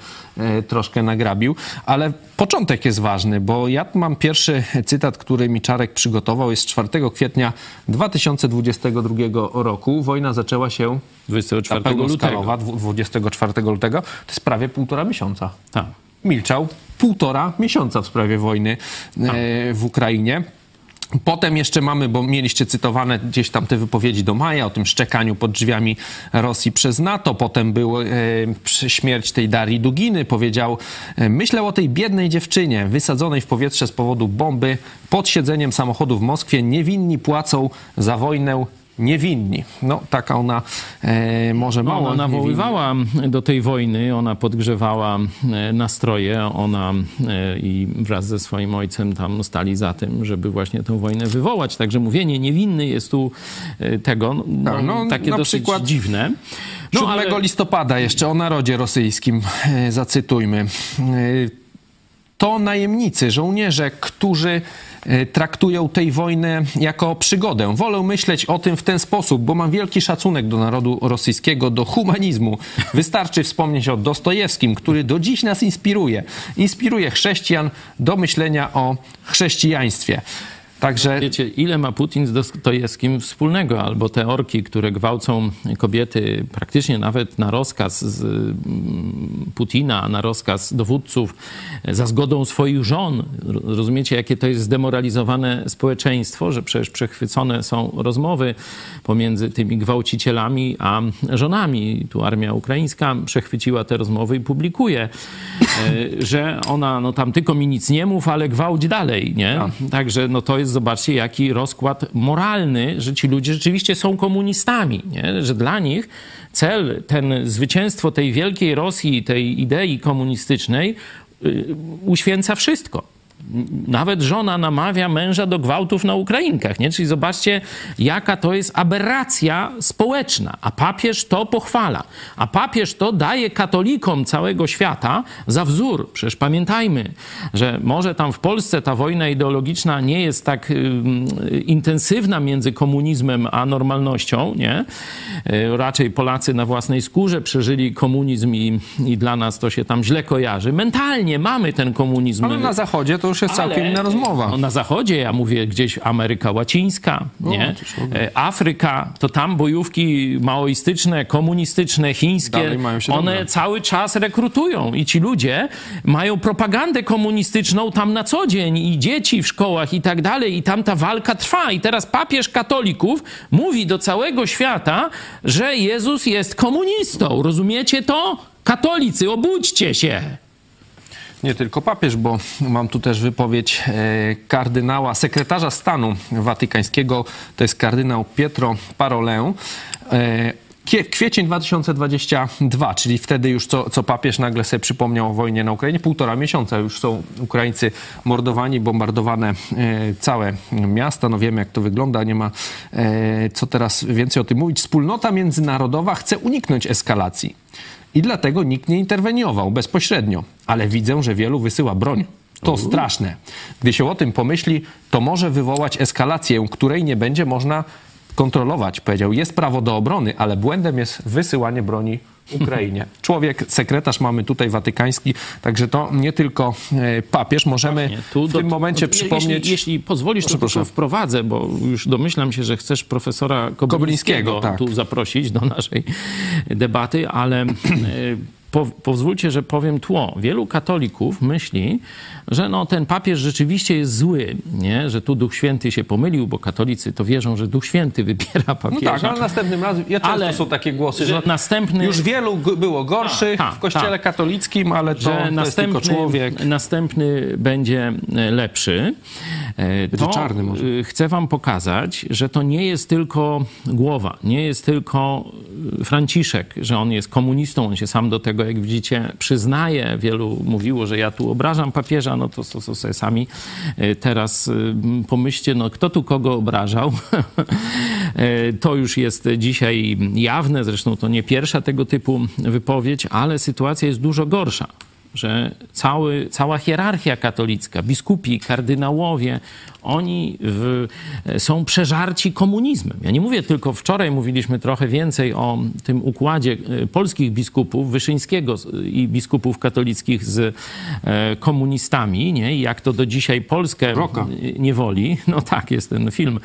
troszkę nagrabił, ale początek jest ważny, bo ja mam pierwszy cytat, który mi Czarek przygotował, jest z 4 kwietnia 2022 roku. Wojna zaczęła się 24 pełnoskalowa, lutego. 24 lutego, to jest prawie półtora miesiąca. Tak. Milczał półtora miesiąca w sprawie wojny e, w Ukrainie. Potem jeszcze mamy, bo mieliście cytowane gdzieś tam te wypowiedzi do maja o tym szczekaniu pod drzwiami Rosji przez NATO. Potem była e, śmierć tej Darii Duginy. Powiedział, e, myślę o tej biednej dziewczynie wysadzonej w powietrze z powodu bomby pod siedzeniem samochodu w Moskwie. Niewinni płacą za wojnę. Niewinni. No, taka ona e, może No, mało ona niewinna. nawoływała do tej wojny, ona podgrzewała e, nastroje, ona e, i wraz ze swoim ojcem tam stali za tym, żeby właśnie tę wojnę wywołać. Także mówienie niewinny jest tu e, tego no, Tak, no, takie na dosyć przykład dziwne. 7 listopada jeszcze o narodzie rosyjskim e, zacytujmy. E, To najemnicy, żołnierze, którzy traktują tej wojnę jako przygodę. Wolę myśleć o tym w ten sposób, bo mam wielki szacunek do narodu rosyjskiego, do humanizmu. Wystarczy wspomnieć o Dostojewskim, który do dziś nas inspiruje. Inspiruje chrześcijan do myślenia o chrześcijaństwie. Także Wiecie, ile ma Putin z Dostojewskim wspólnego? Albo te orki, które gwałcą kobiety praktycznie nawet na rozkaz mm, Putina, na rozkaz dowódców, za zgodą swoich żon. Ro- Rozumiecie, jakie to jest zdemoralizowane społeczeństwo, że przecież przechwycone są rozmowy pomiędzy tymi gwałcicielami a żonami. Tu armia ukraińska przechwyciła te rozmowy i publikuje, e, że ona, no tam tylko mi nic nie mów, ale gwałć dalej, nie? Także no to jest, zobaczcie, jaki rozkład moralny, że ci ludzie rzeczywiście są komunistami, nie? Że dla nich cel, ten zwycięstwo tej wielkiej Rosji, tej idei komunistycznej y, uświęca wszystko. Nawet żona namawia męża do gwałtów na Ukrainkach, nie? Czyli zobaczcie, jaka to jest aberracja społeczna. A papież to pochwala. A papież to daje katolikom całego świata za wzór. Przecież pamiętajmy, że może tam w Polsce ta wojna ideologiczna nie jest tak intensywna między komunizmem a normalnością, nie? Y, Raczej Polacy na własnej skórze przeżyli komunizm i, i dla nas to się tam źle kojarzy. Mentalnie mamy ten komunizm. ale na zachodzie to już już jest całkiem inna rozmowa. No, na zachodzie, ja mówię gdzieś Ameryka Łacińska, nie? E, Afryka, to tam bojówki maoistyczne, komunistyczne, chińskie, one cały czas rekrutują i ci ludzie mają propagandę komunistyczną tam na co dzień i dzieci w szkołach i tak dalej i tam ta walka trwa i teraz papież katolików mówi do całego świata, że Jezus jest komunistą. Rozumiecie to? Katolicy, obudźcie się! Nie tylko papież, bo mam tu też wypowiedź e, kardynała, sekretarza stanu watykańskiego, to jest kardynał Pietro Parolę. E, Kwiecień 2022, czyli wtedy już co, co papież nagle sobie przypomniał o wojnie na Ukrainie, półtora miesiąca już są Ukraińcy mordowani, bombardowane e, całe miasta. No wiemy, jak to wygląda, nie ma co teraz więcej o tym mówić. Wspólnota międzynarodowa chce uniknąć eskalacji. I dlatego nikt nie interweniował bezpośrednio. Ale widzę, że wielu wysyła broń. To straszne. Gdy się o tym pomyśli, to może wywołać eskalację, której nie będzie można kontrolować. Powiedział, jest prawo do obrony, ale błędem jest wysyłanie broni Ukrainie. Człowiek, sekretarz mamy tutaj watykański, także to nie tylko e, papież. Możemy Nie, tu w do- tym momencie jeśli- przypomnieć... Jeśli, pozwolisz, Proszę, to proszę wprowadzę, bo już domyślam się, że chcesz profesora Kobylińskiego Kobylińskiego, tak. tu zaprosić do naszej debaty, ale e, po, pozwólcie, że powiem tło. Wielu katolików myśli, że no, ten papież rzeczywiście jest zły, nie? że tu Duch Święty się pomylił, bo katolicy to wierzą, że Duch Święty wybiera No papieża. tak, ale następnym razem, ja często Ale- są takie głosy, że że następny- już wielu było gorszych A, a, w kościele tak. katolickim, ale to, że to jest następny, tylko człowiek. następny będzie e, lepszy. E, To czarny może. e, chcę wam pokazać, że to nie jest tylko głowa, nie jest tylko Franciszek, że on jest komunistą, on się sam do tego, jak widzicie, przyznaje. Wielu mówiło, że ja tu obrażam papieża, no to, to, to sobie sami e, teraz e, pomyślcie, no kto tu kogo obrażał. E, To już jest dzisiaj jawne, zresztą to nie pierwsza tego typu wypowiedź, ale sytuacja jest dużo gorsza że cały, cała hierarchia katolicka, biskupi, kardynałowie, oni w, są przeżarci komunizmem. Ja nie mówię tylko, wczoraj mówiliśmy trochę więcej o tym układzie e, polskich biskupów, Wyszyńskiego i biskupów katolickich z e, komunistami, nie? I jak to do dzisiaj Polskę Roka. niewoli. No tak, jest ten film.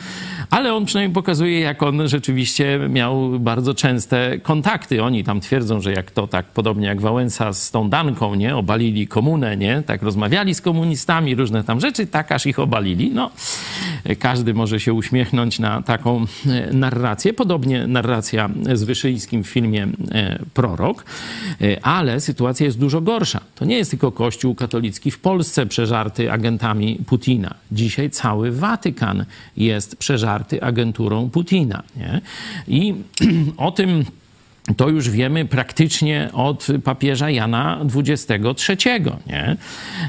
Ale on przynajmniej pokazuje, jak on rzeczywiście miał bardzo częste kontakty. Oni tam twierdzą, że jak to tak, podobnie jak Wałęsa z tą Danką, nie? Obalili komunę, nie? Tak rozmawiali z komunistami, różne tam rzeczy, tak aż ich obalili. No, każdy może się uśmiechnąć na taką e, narrację. Podobnie narracja z Wyszyńskim w filmie e, Prorok. E, Ale sytuacja jest dużo gorsza. To nie jest tylko Kościół katolicki w Polsce przeżarty agentami Putina. Dzisiaj cały Watykan jest przeżarty agenturą Putina. Nie? I o tym to już wiemy praktycznie od papieża Jana XXIII. Nie?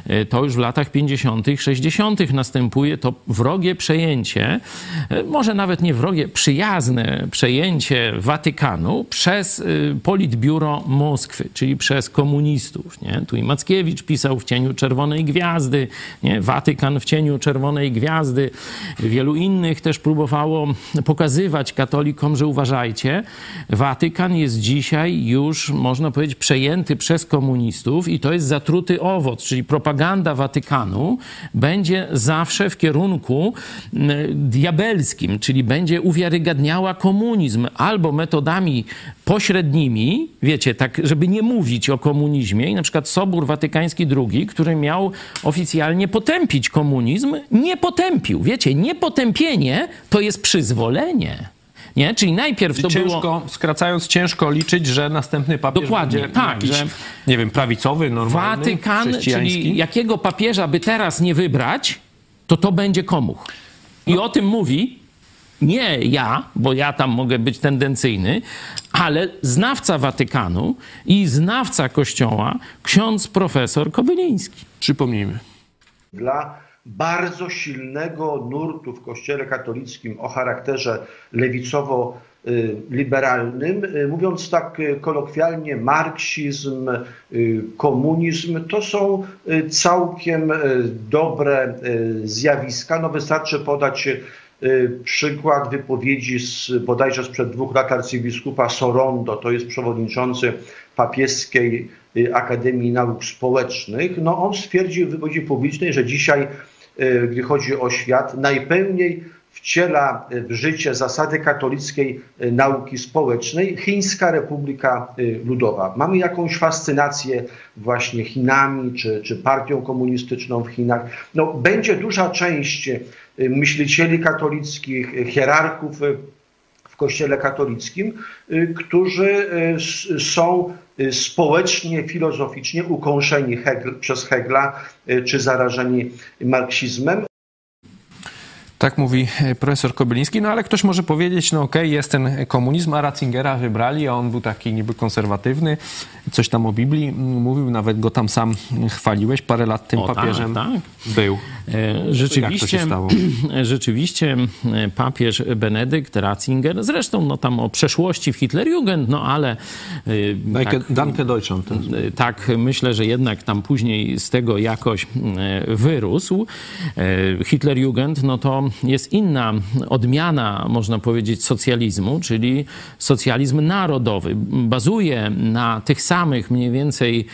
E, To już w latach 50., 60. następuje to wrogie przejęcie, e, może nawet nie wrogie, przyjazne przejęcie Watykanu przez y, Politbiuro Moskwy, czyli przez komunistów. Nie? Tu i Mackiewicz pisał w cieniu Czerwonej Gwiazdy, nie? Watykan w cieniu Czerwonej Gwiazdy. Wielu innych też próbowało pokazywać katolikom, że uważajcie, Watykan jest dzisiaj już, można powiedzieć, przejęty przez komunistów i to jest zatruty owoc, czyli propaganda Watykanu będzie zawsze w kierunku mm, diabelskim, czyli będzie uwiarygadniała komunizm albo metodami pośrednimi, wiecie, tak, żeby nie mówić o komunizmie i na przykład Sobór Watykański II, który miał oficjalnie potępić komunizm, nie potępił. Wiecie, niepotępienie to jest przyzwolenie. Nie? Czyli najpierw to ciężko, było... skracając, ciężko liczyć, że następny papież Dokładnie, będzie tak, jakiś, że- nie wiem, prawicowy, normalny, Watykan, czyli jakiego papieża by teraz nie wybrać, to to będzie komuch. I o tym mówi nie ja, bo ja tam mogę być tendencyjny, ale znawca Watykanu i znawca Kościoła, ksiądz profesor Kobyliński. Przypomnijmy. dla bardzo silnego nurtu w Kościele katolickim o charakterze lewicowo-liberalnym. Y, Mówiąc tak y, kolokwialnie, marksizm, y, komunizm to są y, całkiem y, dobre y, zjawiska. No wystarczy podać y, przykład wypowiedzi z, bodajże sprzed dwóch lat arcybiskupa Sorondo, to jest przewodniczący papieskiej y, Akademii Nauk Społecznych. No on stwierdził w wypowiedzi publicznej, że dzisiaj, y, gdy chodzi o świat, najpełniej wciela w życie zasady katolickiej y, nauki społecznej Chińska Republika y, Ludowa. Mamy jakąś fascynację właśnie Chinami czy, czy partią komunistyczną w Chinach. No, będzie duża część y, myślicieli katolickich, y, hierarchów y, w Kościele katolickim, y, którzy y, są y, społecznie, filozoficznie ukąszeni przez Hegla czy zarażeni marksizmem. Tak mówi profesor Kobyliński, no ale ktoś może powiedzieć, no okej, jest ten komunizm, a Ratzingera wybrali, a on był taki niby konserwatywny, coś tam o Biblii mówił, nawet go tam sam chwaliłeś, parę lat tym O, tak, papieżem tak. był. E, Rzeczywiście, Jak to się stało? rzeczywiście e, papież Benedykt Ratzinger, zresztą no, tam o przeszłości w Hitlerjugend, no ale e, tak, Danke Deutschland. E, tak myślę, że jednak tam później z tego jakoś e, wyrósł. E, Hitlerjugend, no to jest inna odmiana, można powiedzieć, socjalizmu, czyli socjalizm narodowy. Bazuje na tych samych mniej więcej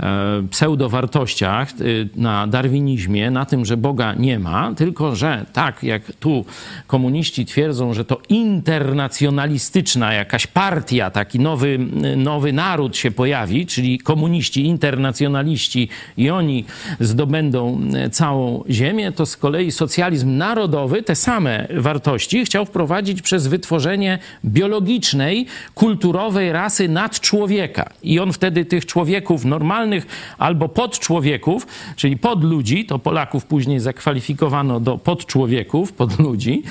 e, pseudowartościach, e, na darwinizmie, na tym, że Boga nie ma, tylko że tak jak tu komuniści twierdzą, że to internacjonalistyczna jakaś partia, taki nowy, nowy naród się pojawi, czyli komuniści, internacjonaliści i oni zdobędą e, całą ziemię, to z kolei socjalizm narodowy te same wartości chciał wprowadzić przez wytworzenie biologicznej, kulturowej rasy nadczłowieka. I on wtedy tych człowieków normalnych albo podczłowieków, czyli podludzi, to Polaków później zakwalifikowano do podczłowieków, podludzi,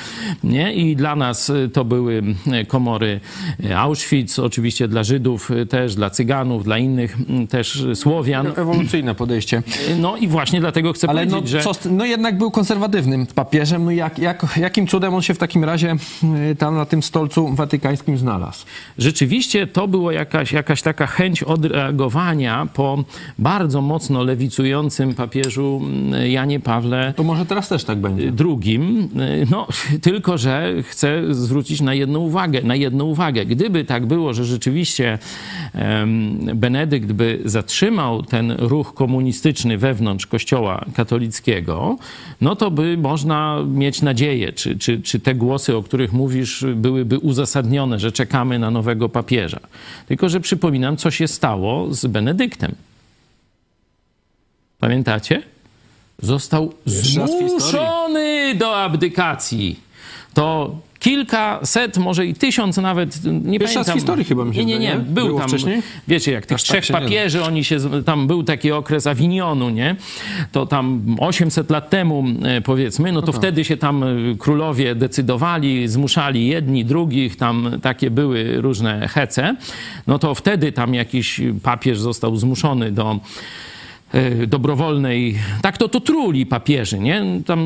nie? I dla nas y, to były y, komory y, Auschwitz, oczywiście dla Żydów też, dla Cyganów, dla innych też Słowian. Ewolucyjne podejście. No i właśnie dlatego chcę Ale no, powiedzieć, że... co, no jednak był konserwatywnym papieżem. No jak, jak, jakim cudem on się w takim razie tam na tym stolcu watykańskim znalazł? Rzeczywiście to była jakaś, jakaś taka chęć odreagowania po bardzo mocno lewicującym papieżu mm, Janie Pawle To może teraz też tak będzie. drugim. No, tylko że chcę zwrócić na jedną uwagę. Na jedną uwagę. Gdyby tak było, że rzeczywiście Benedykt by zatrzymał ten ruch komunistyczny wewnątrz Kościoła katolickiego, no to by można mieć nadzieję, czy, czy, czy te głosy, o których mówisz, byłyby uzasadnione, że czekamy na nowego papieża. Tylko, że przypominam, co się stało z Benedyktem. Pamiętacie? Został zmuszony do abdykacji. To kilkaset, może i tysiąc nawet, nie Pierwszy raz pamiętam. w historii chyba mi się Nie, nie, nie. Był Było tam, wcześniej? wiecie, jak tych Aż tak trzech da. papieży, oni się, z- tam był taki okres Awinionu, nie? To tam 800 lat temu, e, powiedzmy, no to wtedy się tam e, królowie decydowali, zmuszali jedni, drugich, tam takie były różne hece. No to wtedy tam jakiś papież został zmuszony do dobrowolnej, tak to to truli papieży, nie? Tam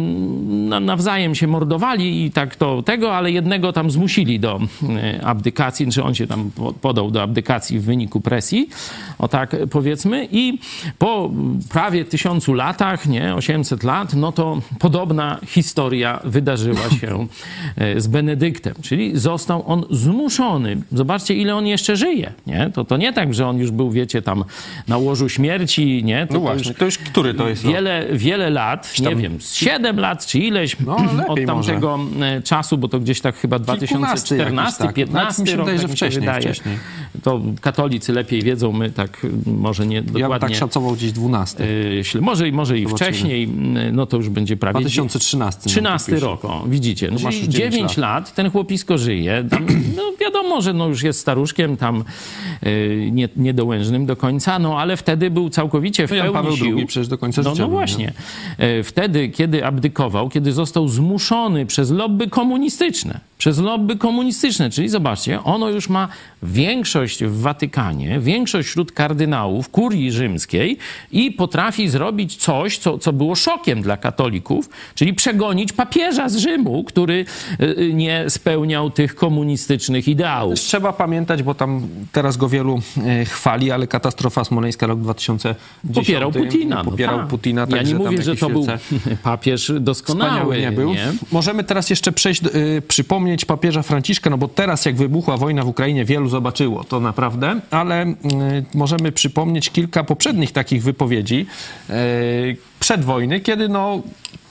na- nawzajem się mordowali i tak to tego, ale jednego tam zmusili do e, abdykacji, czy on się tam po- podał do abdykacji w wyniku presji, o tak powiedzmy i po prawie tysiącu latach, nie, 800 lat, no to podobna historia wydarzyła się e, z Benedyktem, czyli został on zmuszony. Zobaczcie, ile on jeszcze żyje, nie? To, to nie tak, że on już był, wiecie, tam na łożu śmierci, nie? To, No to właśnie, już to już który to jest wiele, wiele lat, nie wiem, z 7 lat czy ileś No, od lepiej tamtego e, czasu, bo to gdzieś tak chyba Kilkunastu 2014, jakiś, tak. 15 Nawet mi się rok, wydaje, tak mi wcześniej, wydaje. wcześniej. To katolicy lepiej wiedzą, my tak y, może nie Ja bym dokładnie. tak szacował gdzieś 12. y, śle- może, może i Zobaczymy. wcześniej, y, no to już będzie prawie 2013. 13 rok, o, widzicie. No, masz czyli już 9 dziewięć lat. ten chłopisko żyje. Tam, no, wiadomo, że no, już jest staruszkiem, tam y, nie, niedołężnym do końca, no ale wtedy był całkowicie w No Jan Paweł sił. II przecież do końca no, życia No nie? właśnie. E, Wtedy, kiedy abdykował, kiedy został zmuszony przez lobby komunistyczne, przez lobby komunistyczne. Czyli zobaczcie, ono już ma większość w Watykanie, większość wśród kardynałów, kurii rzymskiej i potrafi zrobić coś, co, co było szokiem dla katolików, czyli przegonić papieża z Rzymu, który y, nie spełniał tych komunistycznych ideałów. Trzeba pamiętać, bo tam teraz go wielu e, chwali, ale katastrofa smoleńska rok 2010 Popierał Putina. no Popierał tak. Putina. Ja także nie mówię, że to był papież doskonały. Nie był. Możemy teraz jeszcze przejść, y, przypomnieć papieża Franciszka, no bo teraz jak wybuchła wojna w Ukrainie, wielu zobaczyło to naprawdę, ale y, możemy przypomnieć kilka poprzednich takich wypowiedzi y, przed wojny, kiedy no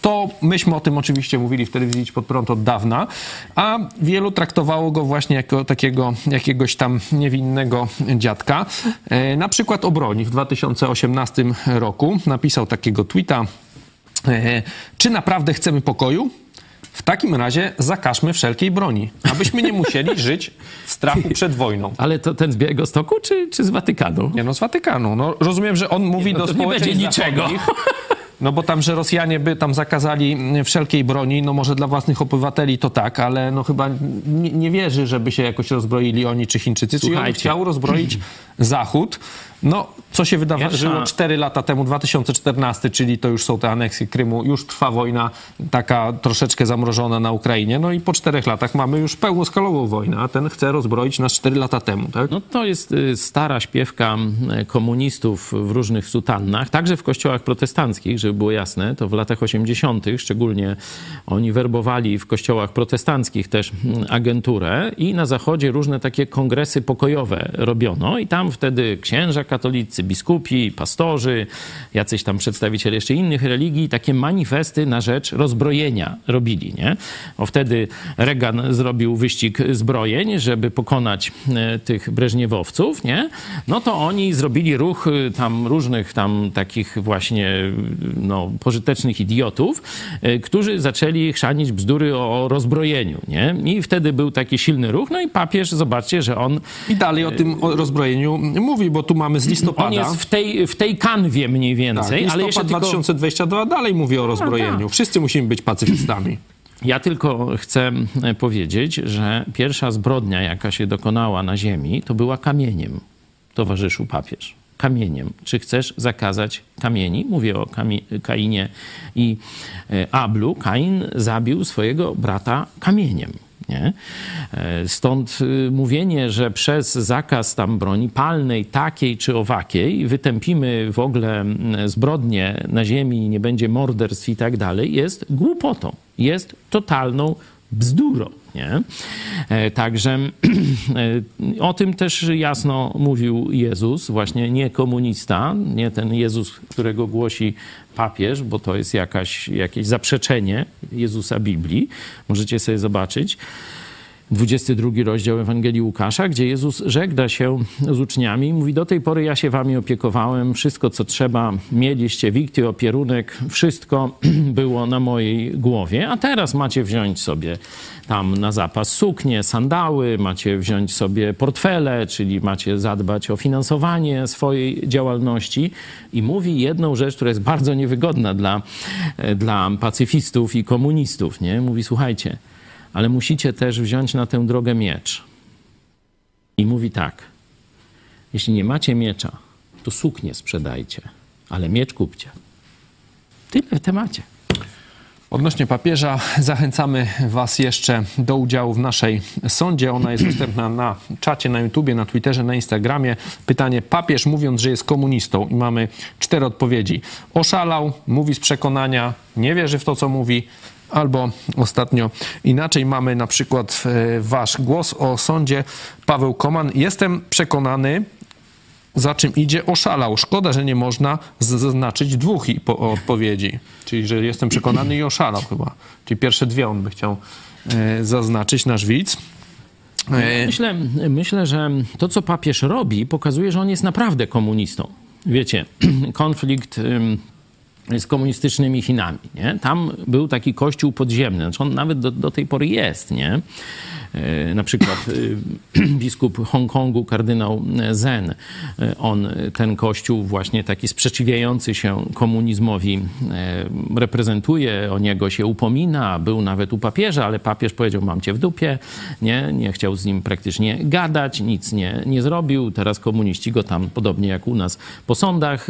to myśmy o tym oczywiście mówili w telewizji pod prąd od dawna, a wielu traktowało go właśnie jako takiego jakiegoś tam niewinnego dziadka. E, Na przykład o broni w 2018 roku napisał takiego tweeta, E, Czy naprawdę chcemy pokoju? W takim razie zakażmy wszelkiej broni, abyśmy nie musieli żyć w strachu przed wojną. Ale to ten z Białegostoku czy, czy z Watykanu? Nie no, z Watykanu. No, rozumiem, że on mówi no do to nie społeczeństw będzie niczego. No bo tam, że Rosjanie by tam zakazali mm, wszelkiej broni, no może dla własnych obywateli to tak, ale no chyba nie, nie wierzy, żeby się jakoś rozbroili oni czy Chińczycy. Czyli on chciał rozbroić Zachód. No, co się że 4 lata temu, 2014, czyli to już są te aneksje Krymu, już trwa wojna taka troszeczkę zamrożona na Ukrainie, no i po czterech latach mamy już pełnoskalową wojnę, a ten chce rozbroić nas 4 lata temu, tak? No to jest y, stara śpiewka komunistów w różnych sutannach, także w kościołach protestanckich, żeby było jasne, to w latach 80. szczególnie oni werbowali w kościołach protestanckich też agenturę i na zachodzie różne takie kongresy pokojowe robiono i tam wtedy księża katolicy, biskupi, pastorzy, jacyś tam przedstawiciele jeszcze innych religii takie manifesty na rzecz rozbrojenia robili, nie? O wtedy Reagan zrobił wyścig zbrojeń, żeby pokonać e, tych breżniewowców, nie? No to oni zrobili ruch e, tam różnych tam takich właśnie no, pożytecznych idiotów, e, którzy zaczęli chrzanić bzdury o rozbrojeniu, nie? I wtedy był taki silny ruch, no i papież, zobaczcie, że on I dalej o tym rozbrojeniu mówi, bo tu mamy z listopada. on jest w tej, w tej kanwie mniej tak, więcej, ale listopad jeszcze tylko... 2022 dalej mówi o rozbrojeniu. Wszyscy musimy być pacyfistami. Ja tylko chcę e, powiedzieć, że pierwsza zbrodnia, jaka się dokonała na ziemi, to była kamieniem, towarzyszu papież. Kamieniem. Czy chcesz zakazać kamieni? Mówię o Kamie- Kainie i e, Ablu. Kain zabił swojego brata kamieniem. Nie? E, Stąd y, mówienie, że przez zakaz tam broni palnej, takiej czy owakiej, wytępimy w ogóle mm, zbrodnie na ziemi, nie będzie morderstw i tak dalej, jest głupotą. Jest totalną bzdurą. Nie? E, Także e, o tym też jasno mówił Jezus, właśnie nie komunista, nie ten Jezus, którego głosi papież, bo to jest jakaś, jakieś zaprzeczenie Jezusa Biblii. Możecie sobie zobaczyć. 22 rozdział Ewangelii Łukasza, gdzie Jezus żegna się z uczniami. I mówi, do tej pory ja się wami opiekowałem, wszystko co trzeba, mieliście wikty, opierunek, wszystko było na mojej głowie, a teraz macie wziąć sobie tam na zapas suknie, sandały, macie wziąć sobie portfele, czyli macie zadbać o finansowanie swojej działalności. I mówi jedną rzecz, która jest bardzo niewygodna dla, dla pacyfistów i komunistów, nie? Mówi, słuchajcie, ale musicie też wziąć na tę drogę miecz. I mówi tak: Jeśli nie macie miecza, to suknię sprzedajcie, ale miecz kupcie. Tyle w temacie. Odnośnie papieża zachęcamy Was jeszcze do udziału w naszej sądzie. Ona jest dostępna na czacie, na YouTubie, na Twitterze, na Instagramie. Pytanie papież mówiąc, że jest komunistą i mamy cztery odpowiedzi. Oszalał, mówi z przekonania, nie wierzy w to, co mówi, albo ostatnio inaczej mamy na przykład e, Wasz głos o sądzie. Paweł Koman. Jestem przekonany, za czym idzie, oszalał. Szkoda, że nie można zaznaczyć dwóch odpowiedzi. Czyli, że jestem przekonany i oszalał chyba. Czyli pierwsze dwie on by chciał e, zaznaczyć, nasz widz. E, Myślę, myślę, że to, co papież robi, pokazuje, że on jest naprawdę komunistą. Wiecie, konflikt z komunistycznymi Chinami. Nie? Tam był taki kościół podziemny, znaczy on nawet do, do tej pory jest. Nie? E, na przykład e, biskup Hongkongu, kardynał Zen, e, on ten kościół właśnie taki sprzeciwiający się komunizmowi reprezentuje, o niego się upomina, był nawet u papieża, ale papież powiedział, mam cię w dupie, nie, nie chciał z nim praktycznie gadać, nic nie, nie zrobił. Teraz komuniści go tam, podobnie jak u nas, po sądach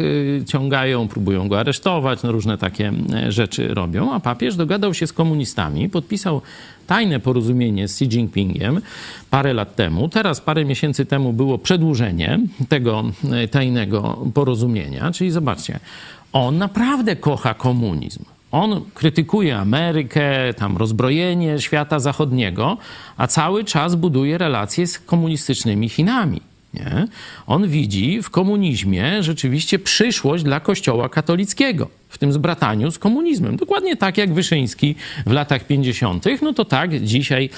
ciągają, próbują go aresztować, no różne takie rzeczy robią, a papież dogadał się z komunistami, podpisał tajne porozumienie z Xi Jinpingiem parę lat temu. Teraz, parę miesięcy temu było przedłużenie tego e, tajnego porozumienia. Czyli zobaczcie, on naprawdę kocha komunizm. On krytykuje Amerykę, tam rozbrojenie świata zachodniego, a cały czas buduje relacje z komunistycznymi Chinami. Nie? On widzi w komunizmie rzeczywiście przyszłość dla Kościoła katolickiego w tym zbrataniu z komunizmem. Dokładnie tak jak Wyszyński w latach 50., no to tak dzisiaj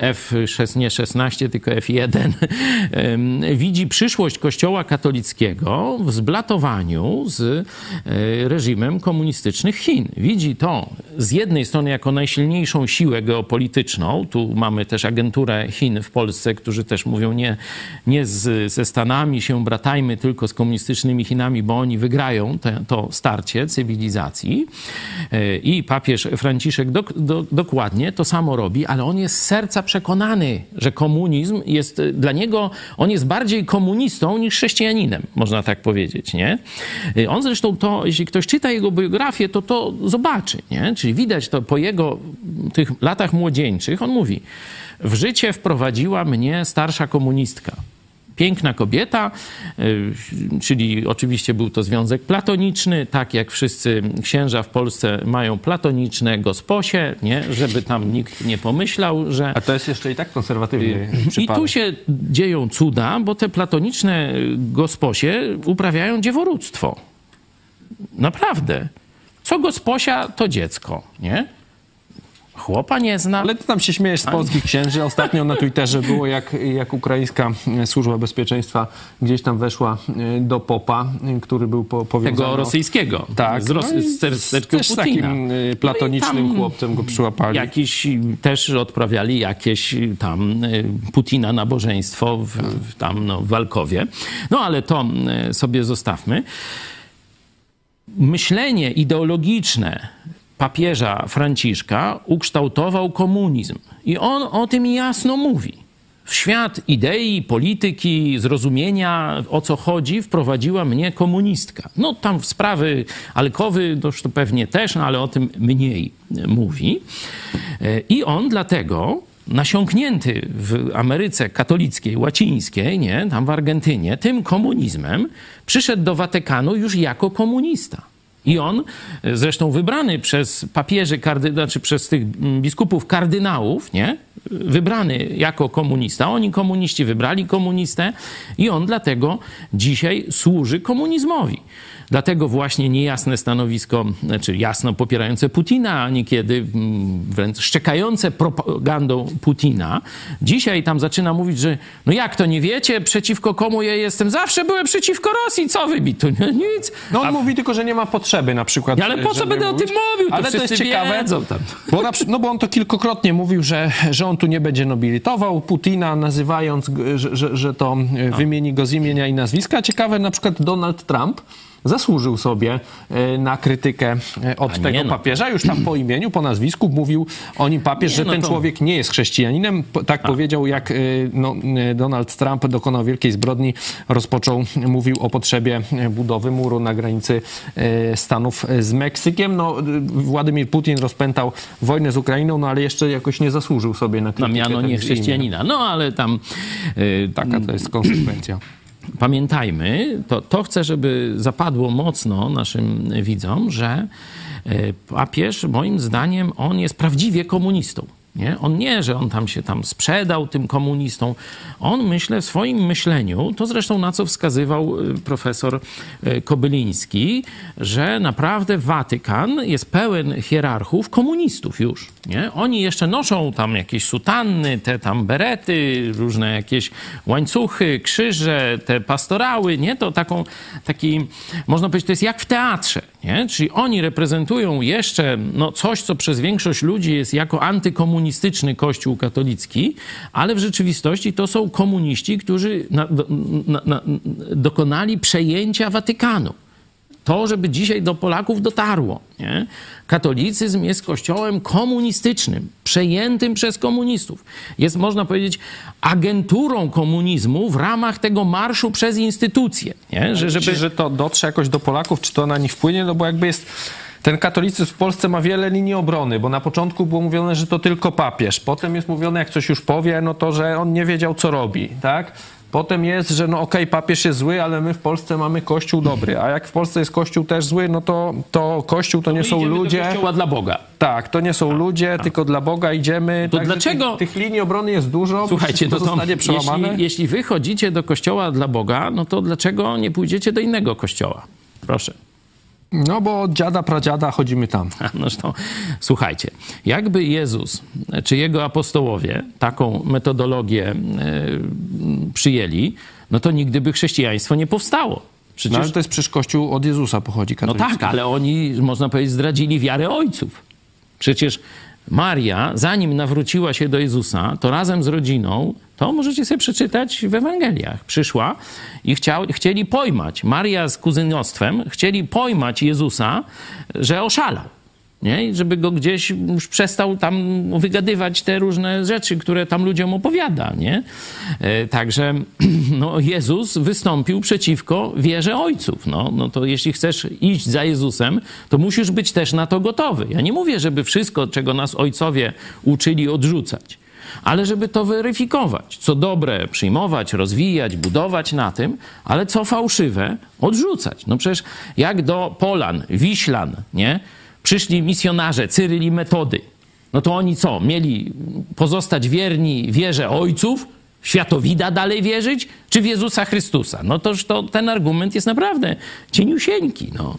e, F6, nie 16, tylko F1 widzi przyszłość Kościoła katolickiego w zblatowaniu z e, reżimem komunistycznych Chin. Widzi to z jednej strony jako najsilniejszą siłę geopolityczną. Tu mamy też agenturę Chin w Polsce, którzy też mówią nie, nie z, ze Stanami się bratajmy, tylko z komunistycznymi Chinami, bo oni wygrają te, to starcie cywilizacji. E, I papież Franciszek dok, do, dokładnie to samo robi, ale on jest z serca przekonany, że komunizm jest dla niego, on jest bardziej komunistą niż chrześcijaninem, można tak powiedzieć, nie? E, on zresztą to, jeśli ktoś czyta jego biografię, to to zobaczy, nie? Czyli widać to po jego tych latach młodzieńczych, on mówi, w życie wprowadziła mnie starsza komunistka piękna kobieta, y, czyli oczywiście był to związek platoniczny, tak jak wszyscy księża w Polsce mają platoniczne gosposie, nie? żeby tam nikt nie pomyślał, że... A to jest jeszcze i tak konserwatywny I tu się dzieją cuda, bo te platoniczne gosposie uprawiają dzieworództwo. Naprawdę. Co gosposia, to dziecko, nie? Chłopa nie zna. Ale ty tam się śmiejesz z polskich księży. Ostatnio na Twitterze było, jak, jak ukraińska służba bezpieczeństwa gdzieś tam weszła e, do popa, e, który był po, powiązany... Tego rosyjskiego. Tak. Z, Ros- no z też Putina. takim e, platonicznym No chłopcem go przyłapali. Jakiś też odprawiali jakieś tam Putina nabożeństwo w, w tam no, w Walkowie. No ale to sobie zostawmy. Myślenie ideologiczne papieża Franciszka ukształtował komunizm. I on o tym jasno mówi. W świat idei, polityki, zrozumienia, o co chodzi, wprowadziła mnie komunistka. No tam w sprawy Alkowy to, pewnie też, no, ale o tym mniej mówi. I on dlatego nasiąknięty w Ameryce katolickiej, łacińskiej, nie, tam w Argentynie, tym komunizmem, przyszedł do Watykanu już jako komunista. I on, zresztą wybrany przez papieży, kardy, znaczy przez tych biskupów kardynałów, nie? wybrany jako komunista. Oni komuniści wybrali komunistę i on dlatego dzisiaj służy komunizmowi. Dlatego właśnie niejasne stanowisko, znaczy jasno popierające Putina, a niekiedy wręcz szczekające propagandą Putina, dzisiaj tam zaczyna mówić, że no jak to nie wiecie, przeciwko komu ja jestem? Zawsze byłem przeciwko Rosji, co wy mi tu? Nic. No on a... mówi tylko, że nie ma potrzeby na przykład. Ale po co będę mówić? o tym mówił? To Ale to jest ciekawe, wiedzą tam. Bo na, no bo on to kilkokrotnie mówił, że, że on tu nie będzie nobilitował Putina, nazywając, że, że, że to no. wymieni go z imienia i nazwiska. Ciekawe, na przykład Donald Trump zasłużył sobie e, na krytykę e, od tego no. papieża. Już tam po imieniu, po nazwisku mówił o nim papież, nie, że no ten to... człowiek nie jest chrześcijaninem. Tak A. powiedział, jak e, no, Donald Trump dokonał wielkiej zbrodni, rozpoczął, mówił o potrzebie budowy muru na granicy Stanów z Meksykiem. No, Władimir Putin rozpętał wojnę z Ukrainą, no ale jeszcze jakoś nie zasłużył sobie na krytykę. Na miano nie chrześcijanina. No ale tam... Taka to jest konsekwencja pamiętajmy, to, to chcę, żeby zapadło mocno naszym widzom, że e, papież, moim zdaniem, on jest prawdziwie komunistą. Nie? On nie, że on tam się tam sprzedał tym komunistom. On myślę w swoim myśleniu, to zresztą na co wskazywał y, profesor y, Kobyliński, że naprawdę Watykan jest pełen hierarchów komunistów już. Nie? Oni jeszcze noszą tam jakieś sutanny, te tam berety, różne jakieś łańcuchy, krzyże, te pastorały, nie? To taką, taki, można powiedzieć, to jest jak w teatrze, nie? Czyli oni reprezentują jeszcze no, coś, co przez większość ludzi jest jako antykomunistyczny kościół katolicki, ale w rzeczywistości to są komuniści, którzy na, na, na, dokonali przejęcia Watykanu. To, żeby dzisiaj do Polaków dotarło. Nie? Katolicyzm jest kościołem komunistycznym, przejętym przez komunistów. Jest, można powiedzieć, agenturą komunizmu w ramach tego marszu przez instytucje. Nie? Że, żeby... że to dotrze jakoś do Polaków, czy to na nich wpłynie? No bo jakby jest ten katolicyzm w Polsce ma wiele linii obrony, bo na początku było mówione, że to tylko papież. Potem jest mówione, jak coś już powie, no to, że on nie wiedział, co robi, tak? Potem jest, że no okej, okay, papież jest zły, ale my w Polsce mamy kościół dobry. A jak w Polsce jest kościół też zły, no to, to kościół to, to nie są ludzie. Do kościoła dla Boga. Tak, to nie są a, ludzie, a. tylko dla Boga idziemy. To dlaczego? Tych, tych, linii obrony jest dużo. Słuchajcie, to, to jeśli, jeśli wy chodzicie do kościoła dla Boga, no to dlaczego nie pójdziecie do innego kościoła? Proszę. No bo od dziada, pradziada chodzimy tam. No to, słuchajcie, jakby Jezus czy jego apostołowie taką metodologię e, przyjęli, no to nigdy by chrześcijaństwo nie powstało. Przecież... No ale to jest przecież Kościół od Jezusa pochodzi. No tak, ale oni, można powiedzieć, zdradzili wiarę ojców. Przecież Maria, zanim nawróciła się do Jezusa, to razem z rodziną, to możecie sobie przeczytać w Ewangeliach, przyszła i chciał, chcieli pojmać, Maria z kuzynostwem, chcieli pojmać Jezusa, że oszalał nie? żeby go gdzieś już przestał tam wygadywać te różne rzeczy, które tam ludziom opowiada, nie? E, także no, Jezus wystąpił przeciwko wierze ojców. No, no to jeśli chcesz iść za Jezusem, to musisz być też na to gotowy. Ja nie mówię, żeby wszystko, czego nas ojcowie uczyli, odrzucać ale żeby to weryfikować. Co dobre przyjmować, rozwijać, budować na tym, ale co fałszywe odrzucać. No przecież jak do Polan, Wiślan, nie? przyszli misjonarze, Cyryl i Metody, no to oni co? Mieli pozostać wierni wierze ojców, światowida dalej wierzyć, czy w Jezusa Chrystusa? No toż to ten argument jest naprawdę cieniusieńki, no.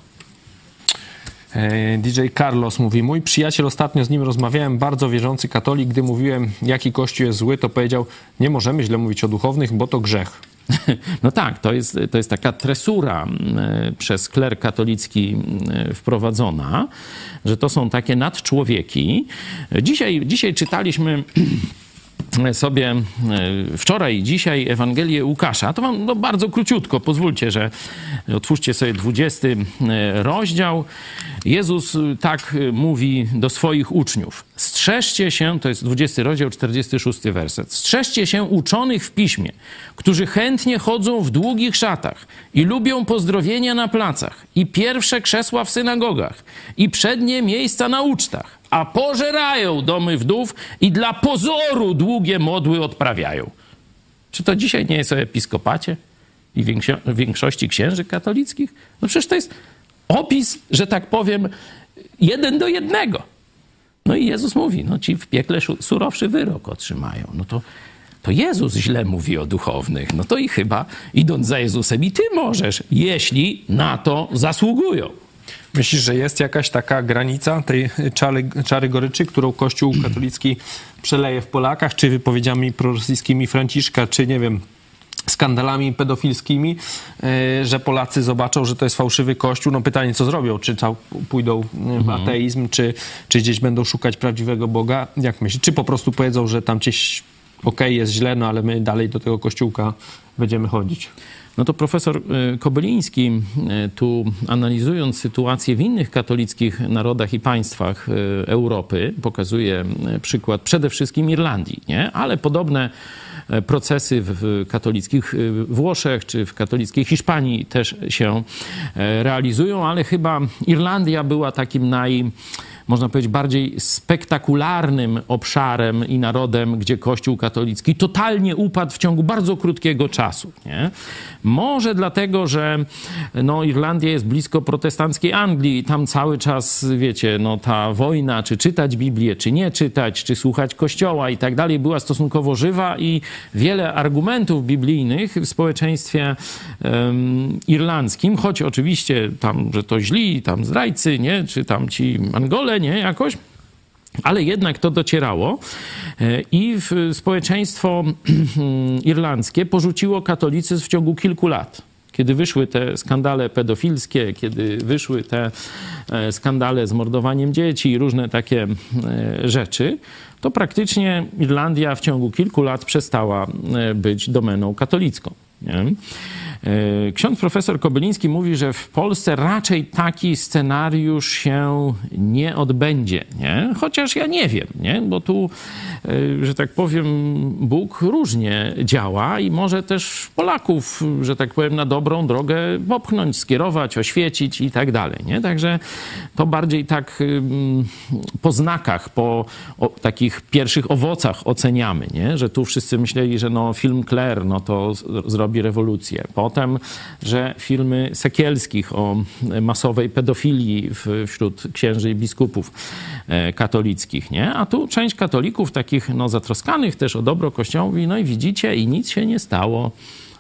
E, DJ Carlos mówi, mój przyjaciel, ostatnio z nim rozmawiałem, bardzo wierzący katolik, gdy mówiłem, jaki kościół jest zły, to powiedział, nie możemy źle mówić o duchownych, bo to grzech. No tak, to jest, to jest taka tresura e, przez kler katolicki e, wprowadzona, że to są takie nadczłowieki. Dzisiaj, dzisiaj czytaliśmy sobie e, wczoraj i dzisiaj Ewangelię Łukasza. To wam no, bardzo króciutko, pozwólcie, że otwórzcie sobie 20 rozdział. Jezus tak mówi do swoich uczniów. Strzeżcie się, to jest 20 rozdział, 46 werset. Strzeżcie się uczonych w piśmie, którzy chętnie chodzą w długich szatach i lubią pozdrowienia na placach i pierwsze krzesła w synagogach i przednie miejsca na ucztach, a pożerają domy wdów i dla pozoru długie modły odprawiają. Czy to dzisiaj nie jest o episkopacie i większości księży katolickich? No przecież to jest opis, że tak powiem, jeden do jednego. No i Jezus mówi, no ci w piekle surowszy wyrok otrzymają. No to, to Jezus źle mówi o duchownych. No to i chyba idąc za Jezusem i ty możesz, jeśli na to zasługują. Myślisz, że jest jakaś taka granica tej czary, czary goryczy, którą Kościół katolicki przeleje w Polakach, czy wypowiedziami prorosyjskimi Franciszka, czy nie wiem, skandalami pedofilskimi, e, że Polacy zobaczą, że to jest fałszywy kościół. No pytanie, co zrobią? Czy cał, pójdą w mhm. ateizm, czy, czy gdzieś będą szukać prawdziwego Boga? Jak myślisz? Czy po prostu powiedzą, że tam gdzieś okej, okay, jest źle, no ale my dalej do tego kościółka będziemy chodzić? No to profesor e, Kobyliński, e, tu analizując sytuację w innych katolickich narodach i państwach Europy, pokazuje przykład przede wszystkim Irlandii, nie? ale podobne E, procesy w katolickich e, Włoszech czy w katolickiej Hiszpanii też się e, realizują, ale chyba Irlandia była takim naj można powiedzieć, bardziej spektakularnym obszarem i narodem, gdzie Kościół katolicki totalnie upadł w ciągu bardzo krótkiego czasu. Nie? Może dlatego, że no, Irlandia jest blisko protestanckiej Anglii i tam cały czas, wiecie, no, ta wojna, czy czytać Biblię, czy nie czytać, czy słuchać Kościoła i tak dalej, była stosunkowo żywa i wiele argumentów biblijnych w społeczeństwie um, irlandzkim, choć oczywiście tam, że to źli, tam zdrajcy, nie, czy tam ci Angole, nie, jakoś, ale jednak to docierało e, i społeczeństwo irlandzkie porzuciło katolicyzm w ciągu kilku lat. Kiedy wyszły te skandale pedofilskie, kiedy wyszły te e, skandale z mordowaniem dzieci i różne takie e, rzeczy, to praktycznie Irlandia w ciągu kilku lat przestała być domeną katolicką. Nie? E, ksiądz profesor Kobyliński mówi, że w Polsce raczej taki scenariusz się nie odbędzie, nie? chociaż ja nie wiem, nie? bo tu, e, że tak powiem, Bóg różnie działa i może też Polaków, że tak powiem, na dobrą drogę popchnąć, skierować, oświecić i tak dalej. Nie? Także to bardziej tak po znakach, po takich pierwszych owocach oceniamy, nie? że tu wszyscy myśleli, że no, film Claire no to zrobi rewolucję. Po potem, że filmy Sekielskich o masowej pedofilii wśród księży i biskupów e, katolickich, nie? A tu część katolików, takich no, zatroskanych też o dobro Kościołowi, no i widzicie, i nic się nie stało.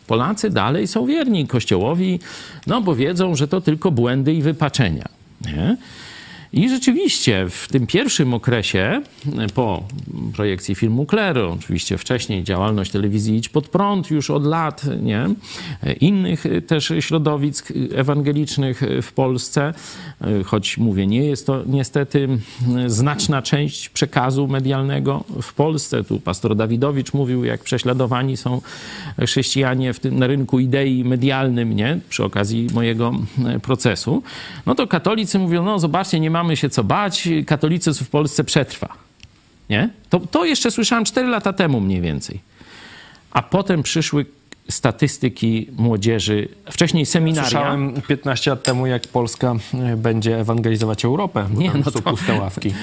Polacy dalej są wierni Kościołowi, no bo wiedzą, że to tylko błędy i wypaczenia. Nie? I rzeczywiście w tym pierwszym okresie, po projekcji filmu Klery, oczywiście wcześniej działalność telewizji Idź Pod Prąd już od lat, nie? innych też środowisk ewangelicznych w Polsce, choć mówię, nie jest to niestety znaczna część przekazu medialnego w Polsce. Tu pastor Dawidowicz mówił, jak prześladowani są chrześcijanie w tym, na rynku idei medialnym, nie? przy okazji mojego procesu. No to katolicy mówią, no zobaczcie, nie mamy mamy się co bać, katolicyzm w Polsce przetrwa. Nie? To, to jeszcze słyszałem 4 lata temu mniej więcej. A potem przyszły statystyki młodzieży, wcześniej seminaria. Słyszałem 15 lat temu, jak Polska e, będzie ewangelizować Europę. Nie, no to, puste ławki.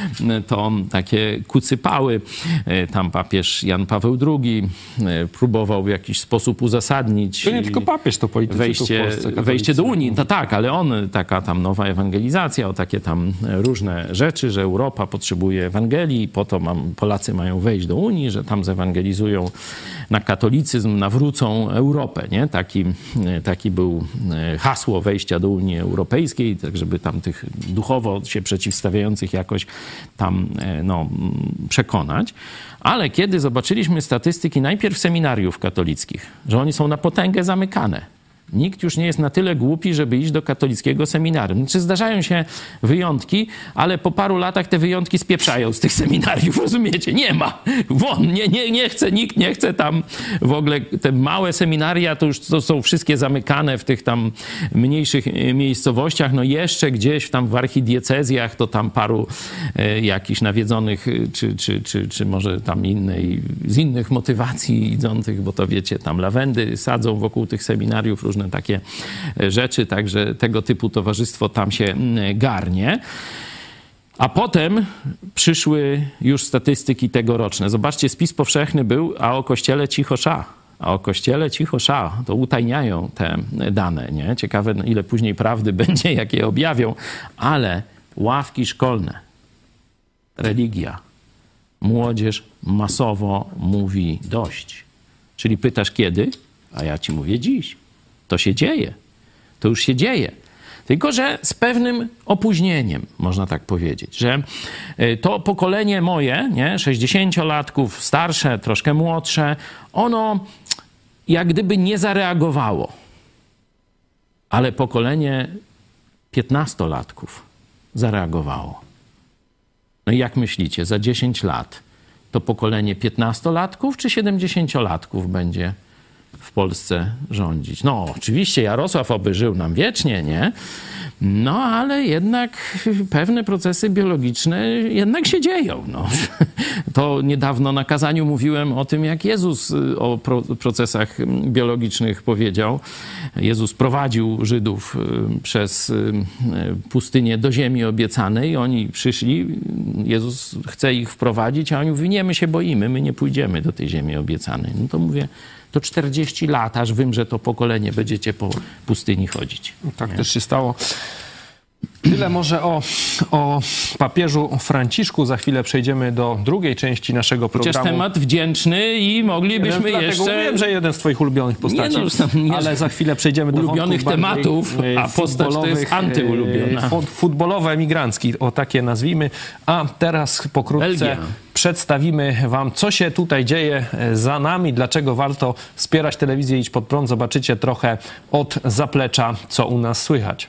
To takie kucypały. E, tam papież Jan Paweł II e, próbował w jakiś sposób uzasadnić. To nie tylko papież, to politycy wejście, wejście do Unii. No tak, ale on, taka tam nowa ewangelizacja, o takie tam różne rzeczy, że Europa potrzebuje Ewangelii, po to mam, Polacy mają wejść do Unii, że tam zewangelizują na katolicyzm, nawrócą Europę. Nie? Taki, taki był e, hasło wejścia do Unii Europejskiej, tak żeby tam tych duchowo się przeciwstawiających jakoś tam e, no, przekonać. Ale kiedy zobaczyliśmy statystyki najpierw seminariów katolickich, że oni są na potęgę zamykane, Nikt już nie jest na tyle głupi, żeby iść do katolickiego seminarium. Znaczy zdarzają się wyjątki, ale po paru latach te wyjątki spieprzają z tych seminariów, rozumiecie? Nie ma. Won, nie, nie, nie chce, nikt nie chce tam w ogóle. Te małe seminaria to już to są wszystkie zamykane w tych tam mniejszych e, miejscowościach. No jeszcze gdzieś tam w archidiecezjach to tam paru e, jakichś nawiedzonych, e, czy, czy, czy, czy może tam innej, z innych motywacji idących, bo to wiecie, tam lawendy sadzą wokół tych seminariów różne różne takie e, rzeczy, także tego typu towarzystwo tam się garnie. A potem przyszły już statystyki tegoroczne. Zobaczcie, spis powszechny był, a o kościele cicho sza. A o kościele cicho sza. To utajniają te dane. Nie? Ciekawe, ile później prawdy będzie, jak je objawią. Ale ławki szkolne, religia, młodzież masowo mówi dość. Czyli pytasz kiedy? A ja ci mówię dziś. To się dzieje. To już się dzieje. Tylko, że z pewnym opóźnieniem, można tak powiedzieć, że e, to pokolenie moje, nie, 60-latków, starsze, troszkę młodsze, ono jak gdyby nie zareagowało. Ale pokolenie 15-latków zareagowało. No i jak myślicie, za 10 lat to pokolenie 15-latków czy 70-latków będzie w Polsce rządzić. No, oczywiście Jarosław oby żył nam wiecznie, nie? No, ale jednak pewne procesy biologiczne jednak się dzieją. No. To niedawno na kazaniu mówiłem o tym, jak Jezus y, o pro procesach biologicznych powiedział. Jezus prowadził Żydów y, przez y, pustynię do ziemi obiecanej. Oni przyszli, Jezus chce ich wprowadzić, a oni mówią, nie, my się boimy, my nie pójdziemy do tej ziemi obiecanej. No to mówię, to 40 lat, aż wymrze to pokolenie, będziecie po pustyni chodzić. Tak nie? też się stało. Tyle może o, o papieżu Franciszku. Za chwilę przejdziemy do drugiej części naszego programu. Chociaż temat wdzięczny i moglibyśmy jeden, jeszcze... wiem, że jeden z twoich ulubionych postaci. Nie, no, nie, ale za chwilę przejdziemy do ulubionych tematów, a postać to jest antyulubiona. E, futbolowe, emigrancki, o takie nazwijmy. A teraz pokrótce... Belgia przedstawimy Wam, co się tutaj dzieje e, za nami, dlaczego warto wspierać telewizję Idź Pod Prąd. Zobaczycie trochę od zaplecza, co u nas słychać.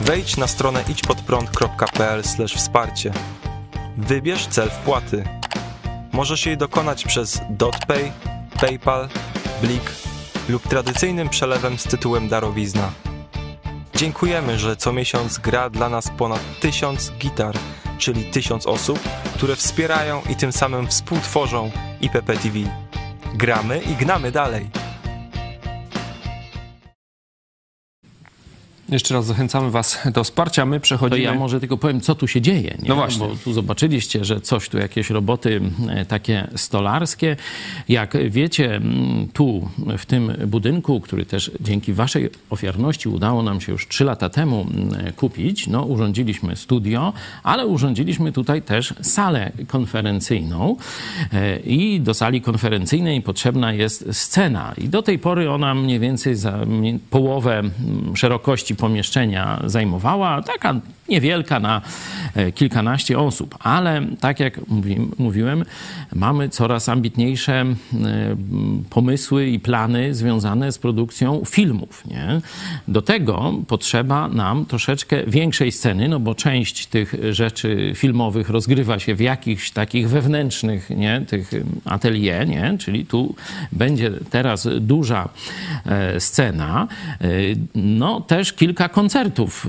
Wejdź na stronę idźpodprąd.pl wsparcie. Wybierz cel wpłaty. Możesz jej dokonać przez DotPay, PayPal, Blik lub tradycyjnym przelewem z tytułem darowizna. Dziękujemy, że co miesiąc gra dla nas ponad tysiąc gitar, czyli tysiąc osób, które wspierają i tym samym współtworzą IPP TV. Gramy i gnamy dalej. Jeszcze raz zachęcamy Was do wsparcia. My przechodzimy. To ja może tylko powiem, co tu się dzieje. Nie? No właśnie. Bo tu zobaczyliście, że coś tu, jakieś roboty takie stolarskie. Jak wiecie, tu w tym budynku, który też dzięki Waszej ofiarności udało nam się już trzy lata temu kupić, no urządziliśmy studio, ale urządziliśmy tutaj też salę konferencyjną. E, I do sali konferencyjnej potrzebna jest scena. I do tej pory ona mniej więcej za połowę szerokości pomieszczenia zajmowała, taka niewielka na e, kilkanaście osób, ale tak jak mówiłem, mamy coraz ambitniejsze e, pomysły i plany związane z produkcją filmów. Nie? Do tego potrzeba nam troszeczkę większej sceny, no bo część tych rzeczy filmowych rozgrywa się w jakichś takich wewnętrznych nie? tych atelier, nie? czyli tu będzie teraz duża e, scena. No też kilka koncertów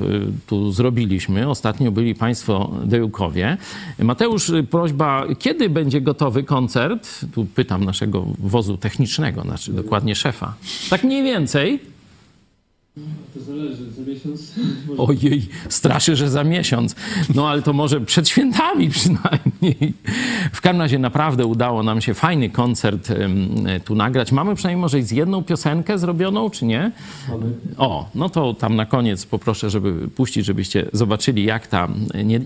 tu zrobiliśmy Ostatnio byli Państwo Dełkowie. Mateusz, prośba, kiedy będzie gotowy koncert? Tu pytam naszego wozu technicznego, znaczy dokładnie szefa. Tak mniej więcej. To zależy, za miesiąc. Ojej, straszy, że za miesiąc. No ale to może przed świętami przynajmniej. W każdym razie naprawdę udało nam się fajny koncert tu nagrać. Mamy przynajmniej może z jedną piosenkę zrobioną, czy nie? Mamy. O, no to tam na koniec poproszę, żeby puścić, żebyście zobaczyli, jak ta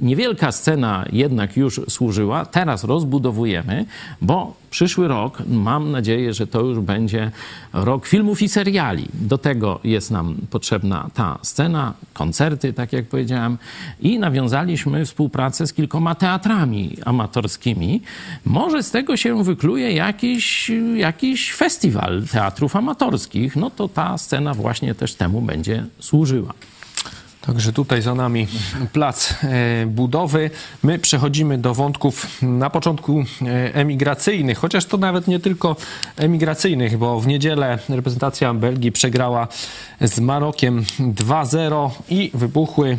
niewielka scena jednak już służyła. Teraz rozbudowujemy, bo przyszły rok, mam nadzieję, że to już będzie rok filmów i seriali. Do tego jest nam potrzebna ta scena, koncerty, tak jak powiedziałem, i nawiązaliśmy współpracę z kilkoma teatrami amatorskimi. Może z tego się wykluje jakiś, jakiś festiwal teatrów amatorskich. No to ta scena właśnie też temu będzie służyła. Także tutaj za nami plac e, budowy. My przechodzimy do wątków na początku e, emigracyjnych, chociaż to nawet nie tylko emigracyjnych, bo w niedzielę reprezentacja Belgii przegrała z Marokiem 2-0 i wybuchły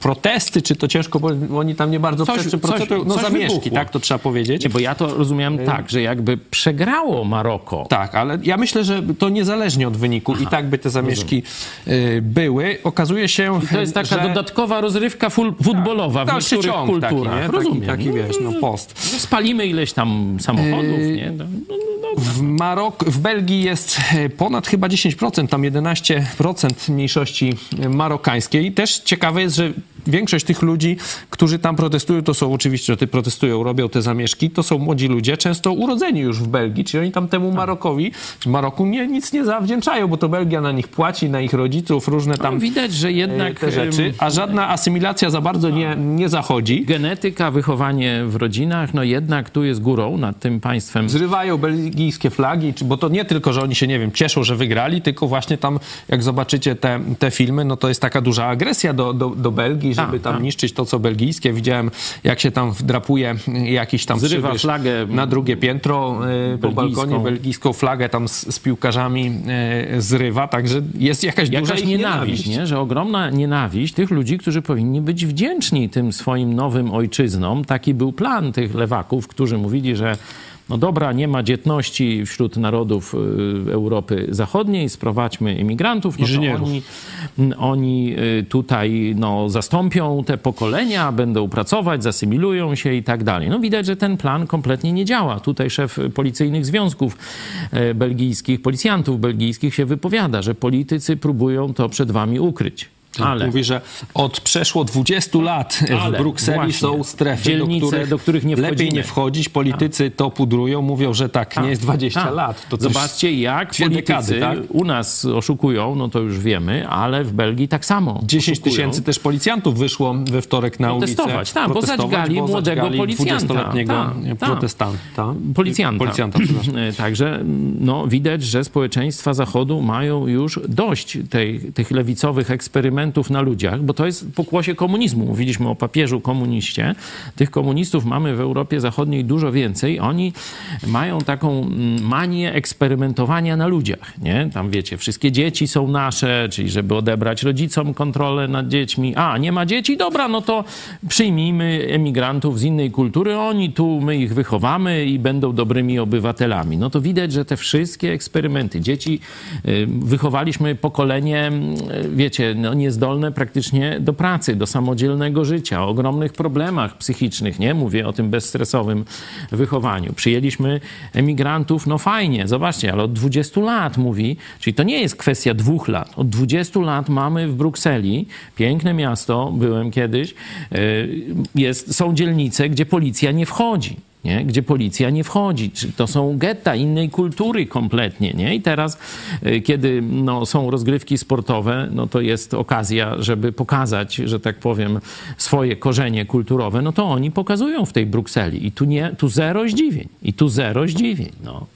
protesty, czy to ciężko, bo oni tam nie bardzo Coś- protestują, no coś zamieszki, wybuchło. tak to trzeba powiedzieć. Nie, bo ja to rozumiałem tak, że jakby przegrało Maroko. Tak, ale ja myślę, że to niezależnie od wyniku i tak by te zamieszki y, były. Okazuje się, To jest taka że... dodatkowa rozrywka ful- futbolowa w Dalszy niektórych ciąg taki, kulturach. nie? Rozumiem. Taki, taki wiesz, no post. No, Spalimy ileś tam samochodów, Yy, nie? No, no, no, dobra. W, Marok, w Belgii jest e, ponad chyba 10%, tam 11% mniejszości e, marokańskiej. Też ciekawe jest, że większość tych ludzi, którzy tam protestują, to są oczywiście, że ty protestują, robią te zamieszki, to są młodzi ludzie, często urodzeni już w Belgii, czyli oni tam temu Marokowi, czy Maroku nie, nic nie zawdzięczają, bo to Belgia na nich płaci, na ich rodziców, różne tam No, widać, że e, jednak te rzeczy, a żadna asymilacja za bardzo nie, nie zachodzi. genetyka, wychowanie w rodzinach, no jednak tu jest górą nad tym państwem. zrywają belgijskie flagi, bo to nie tylko, że oni się, nie wiem, cieszą, że wygrali, tylko właśnie tam, jak zobaczycie te, te filmy, no to jest taka duża agresja do, do, do Belgii, żeby Tak, tam tak. niszczyć to, co belgijskie. Widziałem, jak się tam wdrapuje jakiś tam Zrywa flagę na drugie piętro y, po belgijską. balkonie, belgijską flagę tam z, z piłkarzami y, zrywa, także jest jakaś, duża Jakaś ich nienawiść, nie? że ogromna nienawiść tych ludzi, którzy powinni być wdzięczni tym swoim nowym ojczyznom. Taki był plan tych lewaków, którzy mówili, że no dobra, nie ma dzietności wśród narodów y, Europy Zachodniej, sprowadźmy imigrantów, no oni, oni y, tutaj no, zastąpią te pokolenia, będą pracować, zasymilują się i tak dalej. No widać, że ten plan kompletnie nie działa. Tutaj szef policyjnych związków e, belgijskich, policjantów belgijskich się wypowiada, że politycy próbują to przed wami ukryć. Ale Mówi, że od przeszło 20 lat Ale w Brukseli właśnie, są strefy, dzielnice, do, których do których nie lepiej nie wchodzić. Politycy to pudrują, mówią, że tak, nie Tak, jest 20 tak. lat. To Zobaczcie, jak politycy dekady, tak? u nas oszukują, no to już wiemy, ale w Belgii tak samo. 10 oszukują. tysięcy też policjantów wyszło we wtorek na ulicę. Protestować, tak, bo zadźgali bo młodego zadźgali policjanta. 20-letniego Tak, tak. protestanta. Policjanta. Policjanta, Także no, widać, że społeczeństwa Zachodu mają już dość tej, tych lewicowych eksperymentów na ludziach, bo to jest pokłosie komunizmu. Mówiliśmy o papieżu komuniście. Tych komunistów mamy w Europie Zachodniej dużo więcej. Oni mają taką mm, manię eksperymentowania na ludziach. Nie? Tam wiecie, wszystkie dzieci są nasze, czyli żeby odebrać rodzicom kontrolę nad dziećmi. A, nie ma dzieci? Dobra, no to przyjmijmy emigrantów z innej kultury. Oni tu, my ich wychowamy i będą dobrymi obywatelami. No to widać, że te wszystkie eksperymenty, dzieci, y, wychowaliśmy pokolenie, y, wiecie, no niezdolne praktycznie do pracy, do samodzielnego życia, o ogromnych problemach psychicznych, nie? Mówię o tym bezstresowym wychowaniu. Przyjęliśmy emigrantów, no fajnie, zobaczcie, ale od 20 lat mówi, czyli to nie jest kwestia dwóch lat. Od 20 lat mamy w Brukseli, piękne miasto, byłem kiedyś, y, jest, są dzielnice, gdzie policja nie wchodzi nie? gdzie policja nie wchodzi. To są getta innej kultury kompletnie. Nie? I teraz, y, kiedy no, są rozgrywki sportowe, no to jest okazja, żeby pokazać, że tak powiem, swoje korzenie kulturowe, no to oni pokazują w tej Brukseli. I tu, nie, tu zero zdziwień. I tu zero zdziwień. No.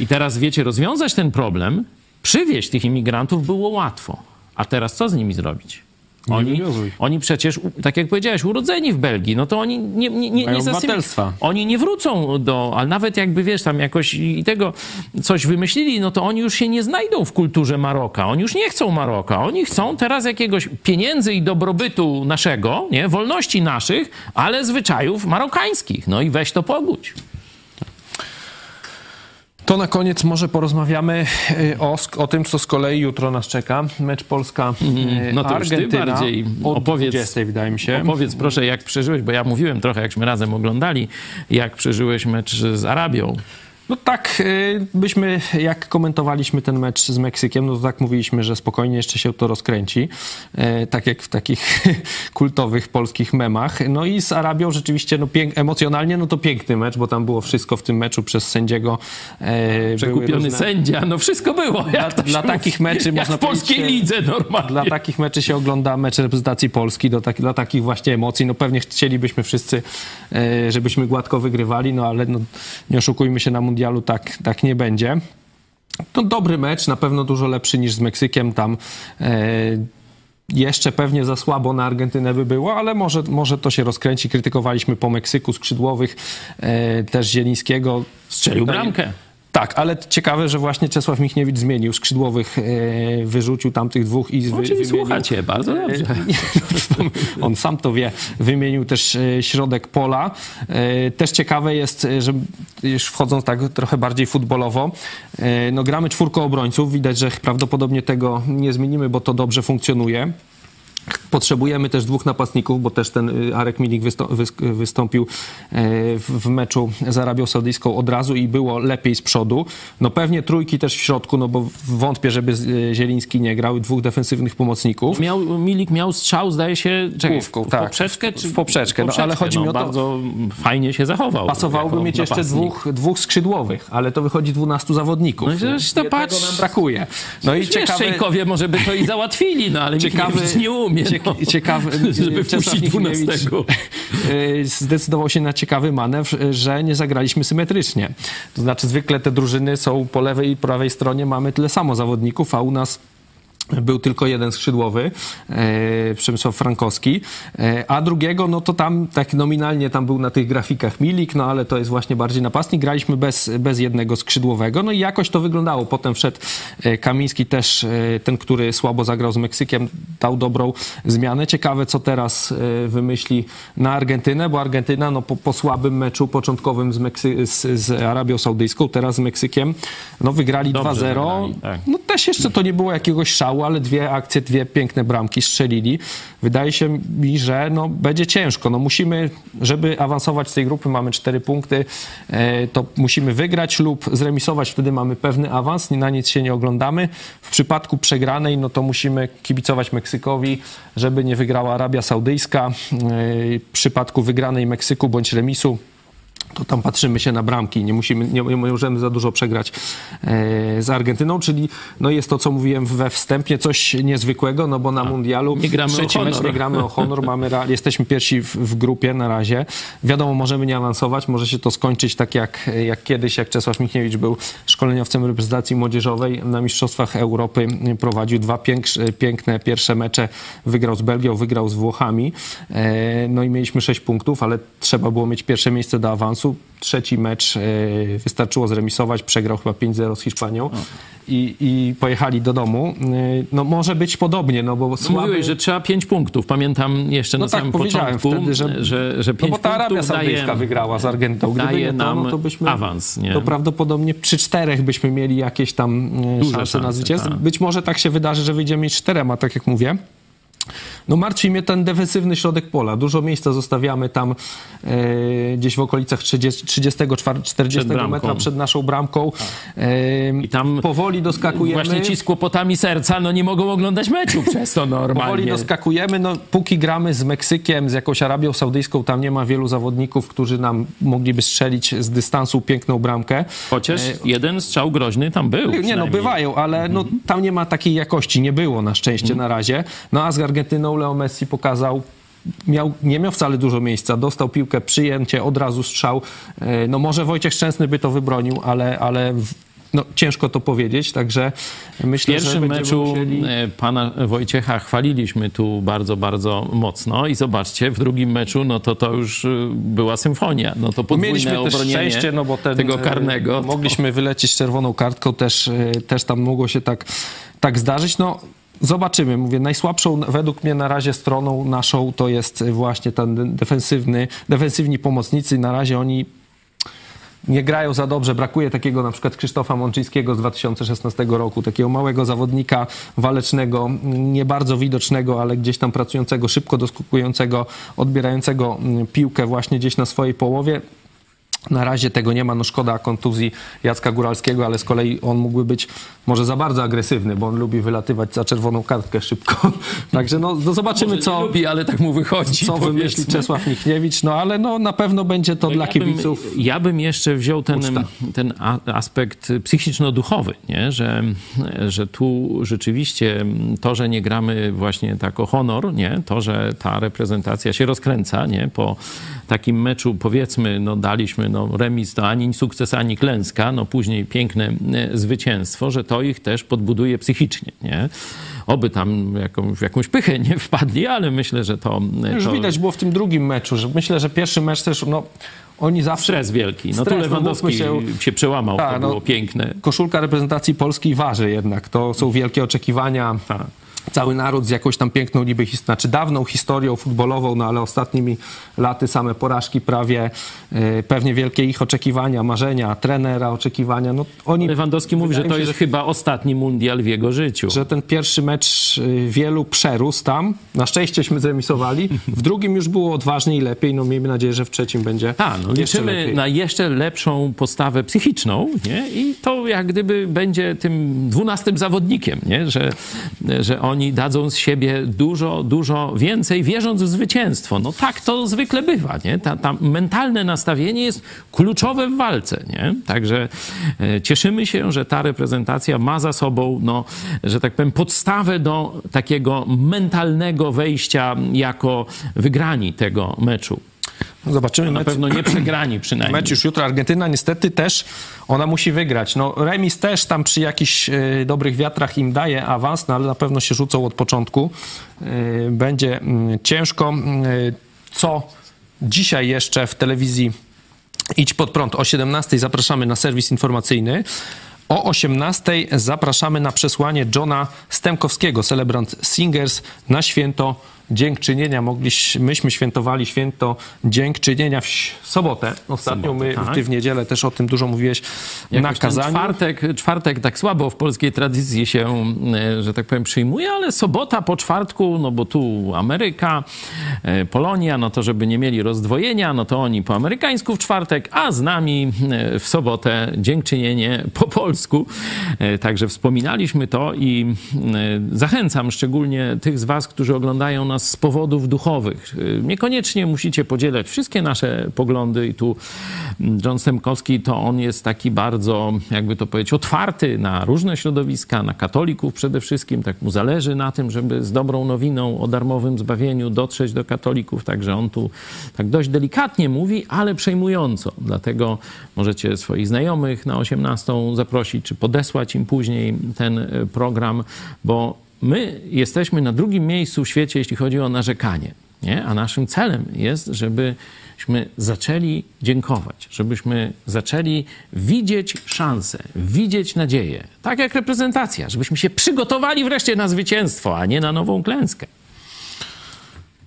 I teraz, wiecie, rozwiązać ten problem, przywieźć tych imigrantów było łatwo. A teraz co z nimi zrobić? Oni, oni przecież, tak jak powiedziałeś, urodzeni w Belgii, no to oni nie, nie, nie, nie. Oni nie wrócą do, ale nawet jakby, wiesz, tam jakoś i tego coś wymyślili, no to oni już się nie znajdą w kulturze Maroka. Oni już nie chcą Maroka. Oni chcą teraz jakiegoś pieniędzy i dobrobytu naszego, nie, wolności naszych, ale zwyczajów marokańskich. No i weź to pogódź. To na koniec może porozmawiamy y, o, o tym, co z kolei jutro nas czeka. Mecz Polska y, No to już ty Argentyna bardziej o opowiedz. 20, wydaje mi się. Opowiedz proszę, jak przeżyłeś, bo ja mówiłem trochę, jakśmy razem oglądali, jak przeżyłeś mecz z Arabią. No tak, y, byśmy, jak komentowaliśmy ten mecz z Meksykiem, no to tak mówiliśmy, że spokojnie jeszcze się to rozkręci, y, tak jak w takich kultowych polskich memach. No i z Arabią rzeczywiście no, pięk- emocjonalnie, no to piękny mecz, bo tam było wszystko w tym meczu przez sędziego. e, Przekupiony różne- sędzia, no wszystko było. Dla się takich mówi. meczy można w polskiej powiedzieć, lidze normalnie. Dla takich meczy się ogląda mecz reprezentacji Polski, do tak, dla takich właśnie emocji. No pewnie chcielibyśmy wszyscy, żebyśmy gładko wygrywali, no ale no, nie oszukujmy się, na mundialu tak, tak nie będzie. To dobry mecz, na pewno dużo lepszy niż z Meksykiem. Tam e, jeszcze pewnie za słabo na Argentynę by było, ale może, może to się rozkręci. Krytykowaliśmy po Meksyku skrzydłowych, e, też Zielińskiego. Strzelił bramkę. Tak, ale ciekawe, że właśnie Czesław Michniewicz zmienił skrzydłowych, e, wyrzucił tamtych dwóch i wy, No, wymienił... słuchacie, bardzo dobrze. Nie, On sam to wie. Wymienił też e, środek pola. E, Też ciekawe jest, e, że już wchodząc tak trochę bardziej futbolowo, e, no gramy czwórką obrońców. Widać, że prawdopodobnie tego nie zmienimy, bo to dobrze funkcjonuje. Potrzebujemy też dwóch napastników, bo też ten y, Arek Milik wystą- wys- wystąpił e, w meczu z Arabią Saudyjską od razu i było lepiej z przodu. No pewnie trójki też w środku, no bo wątpię, żeby y, Zieliński nie grał i dwóch defensywnych pomocników. Miał, Milik miał strzał, zdaje się, czekaj, Główką, w tak. poprzeczkę? Czy... W poprzeczkę, no, ale chodzi no, mi o to- Bardzo fajnie się zachował. Pasowałoby mieć jeszcze napastnik. dwóch, dwóch skrzydłowych, ale to wychodzi 12 zawodników. No i to patrz- nam brakuje. No i ciekawe, Szejkowie może by to i załatwili, no ale ciekawy, nie umie. No. ciekawy, Żeby wpuścić Michniewicz, 12. y, zdecydował się na ciekawy manewr, że nie zagraliśmy symetrycznie. To znaczy zwykle te drużyny są po lewej i prawej stronie, mamy tyle samo zawodników, a u nas był tylko jeden skrzydłowy, e, Przemysław Frankowski, e, a drugiego, no to tam tak nominalnie tam był na tych grafikach Milik, no ale to jest właśnie bardziej napastnik. Graliśmy bez, bez jednego skrzydłowego, no i jakoś to wyglądało. Potem wszedł e, Kamiński też, e, ten, który słabo zagrał z Meksykiem, dał dobrą zmianę. Ciekawe, co teraz e, wymyśli na Argentynę, bo Argentyna no, po, po słabym meczu początkowym z, Meksy- z, z Arabią Saudyjską, teraz z Meksykiem, no wygrali Dobrze 2-0. wygrali, tak. No też jeszcze to nie było jakiegoś szału, ale dwie akcje, dwie piękne bramki strzelili. Wydaje się mi, że no, będzie ciężko. No musimy, żeby awansować z tej grupy, mamy cztery punkty, e, to musimy wygrać lub zremisować, wtedy mamy pewny awans, na nic się nie oglądamy. W przypadku przegranej, no to musimy kibicować Meksykowi, żeby nie wygrała Arabia Saudyjska. E, W przypadku wygranej Meksyku bądź remisu, to tam patrzymy się na bramki, nie, musimy, nie, nie możemy za dużo przegrać e, z Argentyną, czyli no jest to, co mówiłem we wstępie, coś niezwykłego, no bo na mundialu nie gramy o mecz honor. nie gramy o honor, mamy, jesteśmy pierwsi w, w grupie na razie. Wiadomo, możemy nie awansować, może się to skończyć tak jak, jak kiedyś, jak Czesław Michniewicz był szkoleniowcem reprezentacji młodzieżowej na Mistrzostwach Europy, prowadził dwa piększ- piękne pierwsze mecze, wygrał z Belgią, wygrał z Włochami, e, no i mieliśmy sześć punktów, ale trzeba było mieć pierwsze miejsce do awansu. Trzeci mecz e, wystarczyło zremisować, przegrał chyba 5-0 z Hiszpanią i, i pojechali do domu. E, No może być podobnie, no bo słaby... Mówiłeś, że trzeba pięć punktów. Pamiętam jeszcze No na tak, samym powiedziałem początku, wtedy, że- że, że No pięć bo ta Arabia Saudyjska daje, wygrała z Argentą. Gdyby daje nie to, nam no to byśmy... awans. Nie? To prawdopodobnie przy czterech byśmy mieli jakieś tam e, Duże szanse na zwycięstwo. tak. Być może tak się wydarzy, że wyjdziemy mieć czterema, tak jak mówię. No martwi mnie ten defensywny środek pola. Dużo miejsca zostawiamy tam e, gdzieś w okolicach 30, 34, 40 Przed bramką. metra przed naszą bramką. E, I tam powoli doskakujemy. Właśnie ci z kłopotami serca no nie mogą oglądać meczu przez to Powoli normalnie. doskakujemy. No, póki gramy z Meksykiem, z jakąś Arabią Saudyjską, tam nie ma wielu zawodników, którzy nam mogliby strzelić z dystansu piękną bramkę. Chociaż jeden strzał groźny tam był. Nie, no bywają, ale no, tam nie ma takiej jakości, nie było na szczęście na razie. No a z Argentyną Leo Messi pokazał, miał, nie miał wcale dużo miejsca, dostał piłkę, przyjęcie, od razu strzał. E, No może Wojciech Szczęsny by to wybronił, ale, ale w- no, ciężko to powiedzieć, także W myślę, że pierwszym będziemy meczu musieli... e, pana Wojciecha chwaliliśmy tu bardzo, bardzo mocno i zobaczcie, w drugim meczu no to to już e, była symfonia. No to podwójne Mieliśmy też szczęście, no bo ten, tego karnego. Mogliśmy wylecieć z czerwoną kartką, też, też tam mogło się tak, tak zdarzyć. No, zobaczymy. Mówię, najsłabszą według mnie na razie stroną naszą to jest właśnie ten defensywny, defensywni pomocnicy. Na razie oni nie grają za dobrze. Brakuje takiego na przykład Krzysztofa Mączyńskiego z 2016 roku, takiego małego zawodnika walecznego, nie bardzo widocznego, ale gdzieś tam pracującego, szybko doskakującego, odbierającego piłkę właśnie gdzieś na swojej połowie. Na razie tego nie ma, no szkoda kontuzji Jacka Góralskiego, ale z kolei on mógłby być może za bardzo agresywny, bo on lubi wylatywać za czerwoną kartkę szybko. Także no, no zobaczymy, Może co, lubi, ale tak mu wychodzi. co wymyśli. Czesław Michniewicz, no ale no, na pewno będzie to No dla ja kibiców. Bym, ja bym jeszcze wziął ten, uczta. ten aspekt psychiczno-duchowy, nie? Że, że tu rzeczywiście to, że nie gramy właśnie tak o honor, nie? to, że ta reprezentacja się rozkręca nie? po takim meczu, powiedzmy, no daliśmy no, remis, to ani sukces, ani klęska, no później piękne e, zwycięstwo, że to ich też podbuduje psychicznie. Nie? Oby tam jakąś, w jakąś pychę nie wpadli, ale myślę, że to... Już to widać było w tym drugim meczu, że myślę, że pierwszy mecz też, no oni zawsze... Stres wielki. No Stres, tu no Lewandowski mówmy się, się- przełamał, Tak, to no. było piękne. Koszulka reprezentacji Polski waży jednak. To są wielkie oczekiwania. Tak. Cały naród z jakąś tam piękną niby, his- znaczy dawną historią futbolową, no ale ostatnimi laty same porażki prawie, yy, pewnie wielkie ich oczekiwania, marzenia, trenera oczekiwania. No oni Lewandowski mówi, że to jest chyba ostatni mundial w jego życiu. że ten pierwszy mecz y, wielu przerósł tam. Na szczęścieśmy zremisowali. W drugim już było odważniej i lepiej. No miejmy nadzieję, że w trzecim będzie Tak, no jeszcze liczymy lepiej. na jeszcze lepszą postawę psychiczną, nie? I to jak gdyby będzie tym dwunastym zawodnikiem, nie? Że, że oni dadzą z siebie dużo, dużo więcej, wierząc w zwycięstwo. No tak to zwykle bywa, nie? Ta, ta mentalne nastawienie jest kluczowe w walce, nie? Także e, cieszymy się, że ta reprezentacja ma za sobą, no, że tak powiem, podstawę do takiego mentalnego wejścia jako wygrani tego meczu. Zobaczymy. Na pewno nie przegrani przynajmniej. Mecz już jutro. Argentyna niestety też, ona musi wygrać. No remis też tam przy jakichś e, dobrych wiatrach im daje awans, no ale na pewno się rzucą od początku. E, będzie mm, ciężko. E, Co dzisiaj jeszcze w telewizji Idź pod prąd. O 17 zapraszamy na serwis informacyjny. O 18 zapraszamy na przesłanie Johna Stemkowskiego, Celebrant Singers, na święto dziękczynienia. Mogliśmy, myśmy świętowali święto dziękczynienia w sobotę. Ostatnio my, tak. ty w niedzielę też o tym dużo mówiłeś na Jakoś ten kazaniu. czwartek, czwartek tak słabo w polskiej tradycji się, e, że tak powiem, przyjmuje, ale sobota po czwartku, no bo tu Ameryka, e, Polonia, no to żeby nie mieli rozdwojenia, no to oni po amerykańsku w czwartek, a z nami e, w sobotę dziękczynienie po polsku. Także wspominaliśmy to i zachęcam szczególnie tych z was, którzy oglądają nas z powodów duchowych. E, Niekoniecznie musicie podzielać wszystkie nasze poglądy i tu John Stemkowski to on jest taki bardzo, jakby to powiedzieć, otwarty na różne środowiska, na katolików przede wszystkim. Tak mu zależy na tym, żeby z dobrą nowiną o darmowym zbawieniu dotrzeć do katolików. Także on tu tak dość delikatnie mówi, ale przejmująco. Dlatego możecie swoich znajomych na 18 zaprosić, czy podesłać im później ten e, program, bo my jesteśmy na drugim miejscu w świecie, jeśli chodzi o narzekanie. Nie? A naszym celem jest, żebyśmy zaczęli dziękować, żebyśmy zaczęli widzieć szansę, widzieć nadzieję. Tak jak reprezentacja, żebyśmy się przygotowali wreszcie na zwycięstwo, a nie na nową klęskę.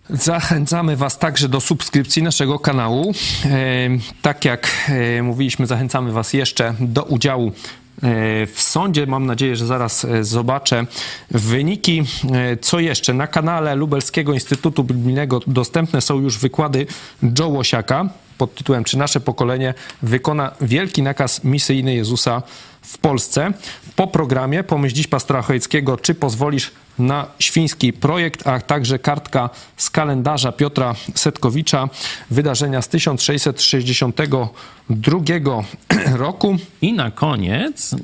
Zachęcamy Was także do subskrypcji naszego kanału. E, tak jak e, mówiliśmy, zachęcamy Was jeszcze do udziału w sądzie. Mam nadzieję, że zaraz e, zobaczę wyniki. E, Co jeszcze? Na kanale Lubelskiego Instytutu Biblijnego dostępne są już wykłady Joe Łosiaka pod tytułem Czy nasze pokolenie wykona wielki nakaz misyjny Jezusa w Polsce. Po programie pomyśl dziś czy pozwolisz na świński projekt, a także kartka z kalendarza Piotra Setkowicza, wydarzenia z 1662 roku. I na koniec,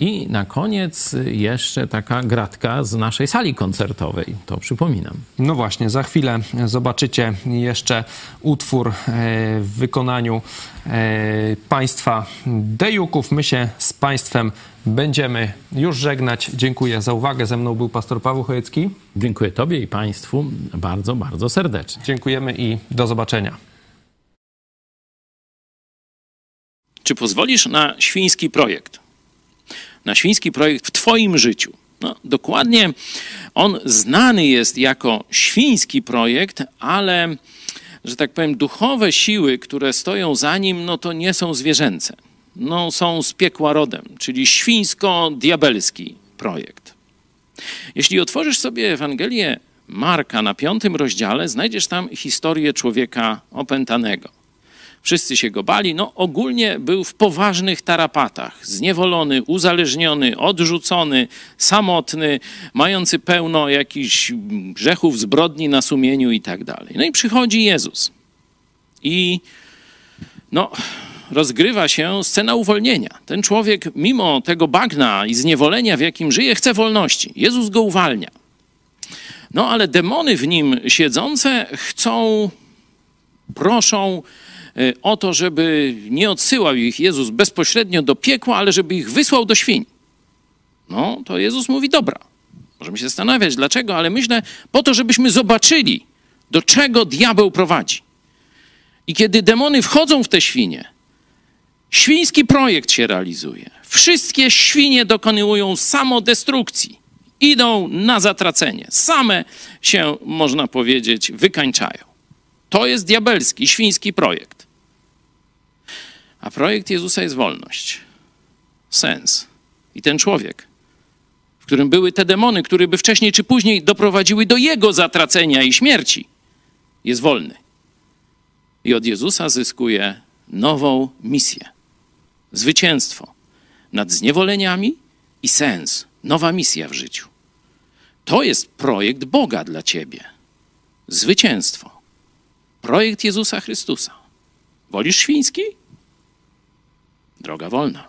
i na koniec jeszcze taka gratka z naszej sali koncertowej. To przypominam. No właśnie, za chwilę zobaczycie jeszcze utwór e, w wykonaniu e, państwa Dejuków. My się z państwem będziemy już żegnać. Dziękuję za uwagę. Ze mną był pastor Paweł Chojecki. Dziękuję Tobie i Państwu bardzo, bardzo serdecznie. Dziękujemy i do zobaczenia. Czy pozwolisz na świński projekt? Na świński projekt w Twoim życiu. No, dokładnie on znany jest jako świński projekt, ale, że tak powiem, duchowe siły, które stoją za nim, no to nie są zwierzęce. No, są z piekła rodem, czyli świńsko-diabelski projekt. Jeśli otworzysz sobie Ewangelię Marka na piątym rozdziale, znajdziesz tam historię człowieka opętanego. Wszyscy się go bali. No ogólnie był w poważnych tarapatach. Zniewolony, uzależniony, odrzucony, samotny, mający pełno jakichś grzechów, zbrodni na sumieniu i tak dalej. No i przychodzi Jezus. I no, rozgrywa się scena uwolnienia. Ten człowiek, mimo tego bagna i zniewolenia, w jakim żyje, chce wolności. Jezus go uwalnia. No ale demony w nim siedzące chcą, proszą y, o to, żeby nie odsyłał ich Jezus bezpośrednio do piekła, ale żeby ich wysłał do świń. No to Jezus mówi: Dobra, możemy się zastanawiać dlaczego, ale myślę po to, żebyśmy zobaczyli, do czego diabeł prowadzi. I kiedy demony wchodzą w te świnie, świński projekt się realizuje. Wszystkie świnie dokonują samodestrukcji idą na zatracenie. Same się, można powiedzieć, wykańczają. To jest diabelski, świński projekt. A projekt Jezusa jest wolność, sens. I ten człowiek, w którym były te demony, które by wcześniej czy później doprowadziły do jego zatracenia i śmierci, jest wolny. I od Jezusa zyskuje nową misję. Zwycięstwo nad zniewoleniami i sens, nowa misja w życiu. To jest projekt Boga dla ciebie. Zwycięstwo. Projekt Jezusa Chrystusa. Wolisz świński? Droga wolna.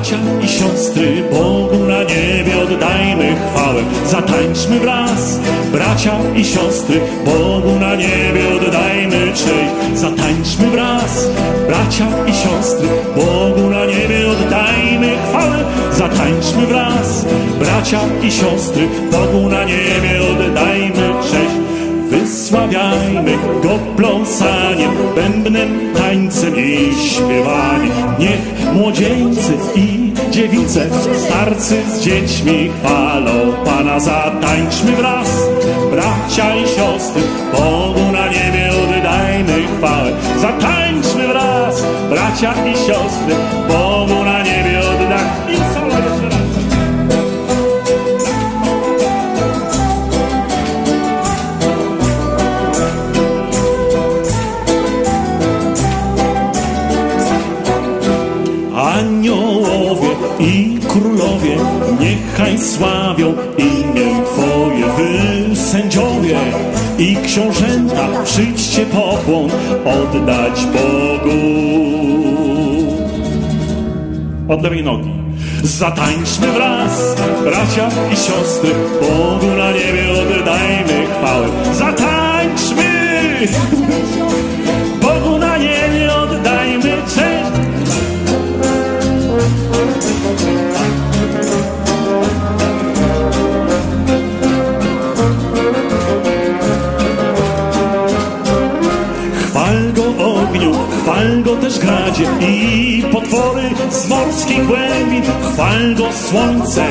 Bracia i siostry, Bogu na niebie oddajmy chwałę. Zatańczmy wraz, bracia i siostry, Bogu na niebie oddajmy cześć. Zatańczmy wraz, bracia i siostry, Bogu na niebie oddajmy chwałę. Zatańczmy wraz, bracia i siostry, Bogu na niebie oddajmy cześć. Wysławiajmy Go pląsaniem, bębnem, tańcem i śpiewaniem. Niech młodzieńcy i dziewice, starcy z dziećmi chwalą Pana. Zatańczmy wraz, bracia i siostry, Bogu na niebie oddajmy chwałę. Zatańczmy wraz, bracia i siostry, Bogu na niechaj sławią imię Twoje. Wy sędziowie i książęta przyjdźcie pokłon oddać Bogu. Od nogi. Zatańczmy wraz, bracia i siostry, Bogu na niebie oddajmy chwałę. Zatańczmy! Chwal go też gradzie i potwory z morskich głębin. Chwal go słońce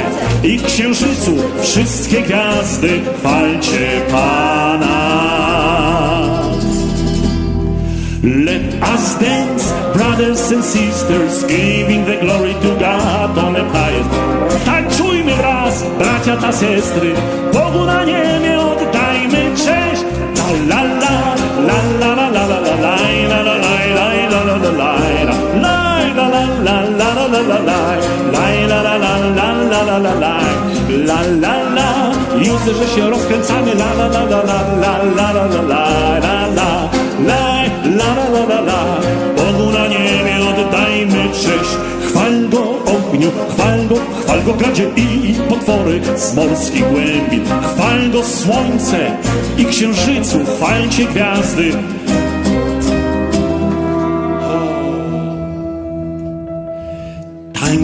i księżycu, wszystkie gwiazdy, chwalcie Pana. Let us dance, brothers and sisters, giving the glory to God on the highest. Tańczujmy wraz, bracia ta sestry, Bogu na niebie oddajmy cześć. La la la, la la la la la la la la la la la la Już, że się rozkręcamy la la la la la la la la la la la la la la la la la la Bogu na niebie oddajmy cześć Chwal go ogniu, chwal go, chwal go gradzie i potwory z morskich głębin Chwal go słońce i księżycu, chwalcie gwiazdy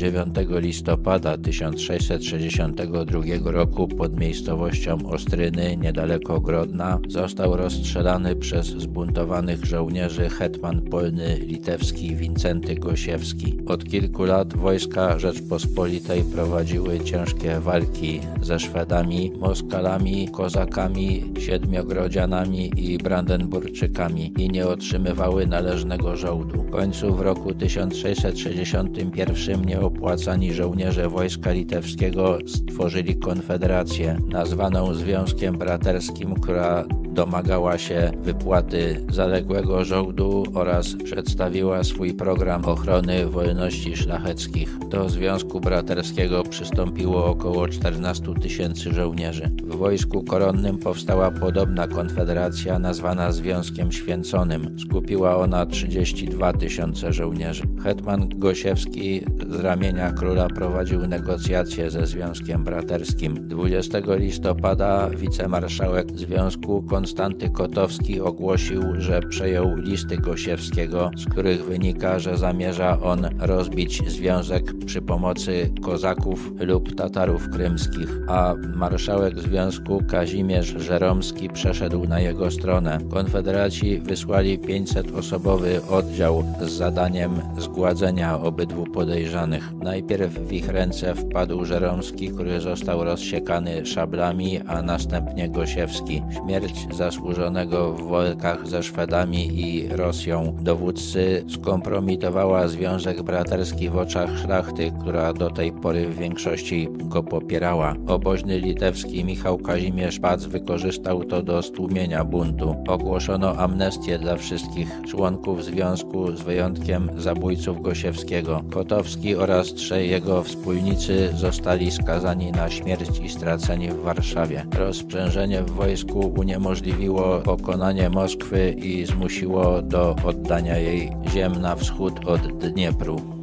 la la la la la 29 listopada 1662 roku pod miejscowością Ostryny, niedaleko Grodna, został rozstrzelany przez zbuntowanych żołnierzy hetman polny litewski Wincenty Gosiewski. Od kilku lat wojska Rzeczpospolitej prowadziły ciężkie walki ze Szwedami, Moskalami, Kozakami, Siedmiogrodzianami i Brandenburczykami i nie otrzymywały należnego żołdu. W końcu w roku 1661 nieopłacani żołnierze wojska litewskiego stworzyli konfederację nazwaną Związkiem Braterskim, która domagała się wypłaty zaległego żołdu oraz przedstawiła swój program ochrony wolności szlacheckich. Do Związku Braterskiego przystąpiło około 14 tysięcy żołnierzy. W wojsku koronnym powstała podobna konfederacja nazwana Związkiem Święconym. Skupiła ona 32 tysiące żołnierzy. Hetman Gosiewski z ramienia króla prowadził negocjacje ze Związkiem Braterskim. 20 listopada wicemarszałek Związku Konstanty Kotowski ogłosił, że przejął listy Gosiewskiego, z których wynika, że zamierza on rozbić związek przy pomocy kozaków lub Tatarów krymskich, a marszałek związku Kazimierz Żeromski przeszedł na jego stronę. Konfederaci wysłali 500-osobowy oddział z zadaniem zgładzenia obydwu podejrzanych. Najpierw w ich ręce wpadł Żeromski, który został rozsiekany szablami, a następnie Gosiewski. Śmierć zasłużonego w walkach ze Szwedami i Rosją dowódcy skompromitowała Związek Braterski w oczach szlachty, która do tej pory w większości go popierała. Oboźny litewski Michał Kazimierz Pac wykorzystał to do stłumienia buntu. Ogłoszono amnestię dla wszystkich członków związku z wyjątkiem zabójców Gosiewskiego. Kotowski oraz trzej jego wspólnicy zostali skazani na śmierć i straceni w Warszawie. Rozprzężenie w wojsku uniemożliwiło pokonanie Moskwy i zmusiło do oddania jej ziem na wschód od Dniepru.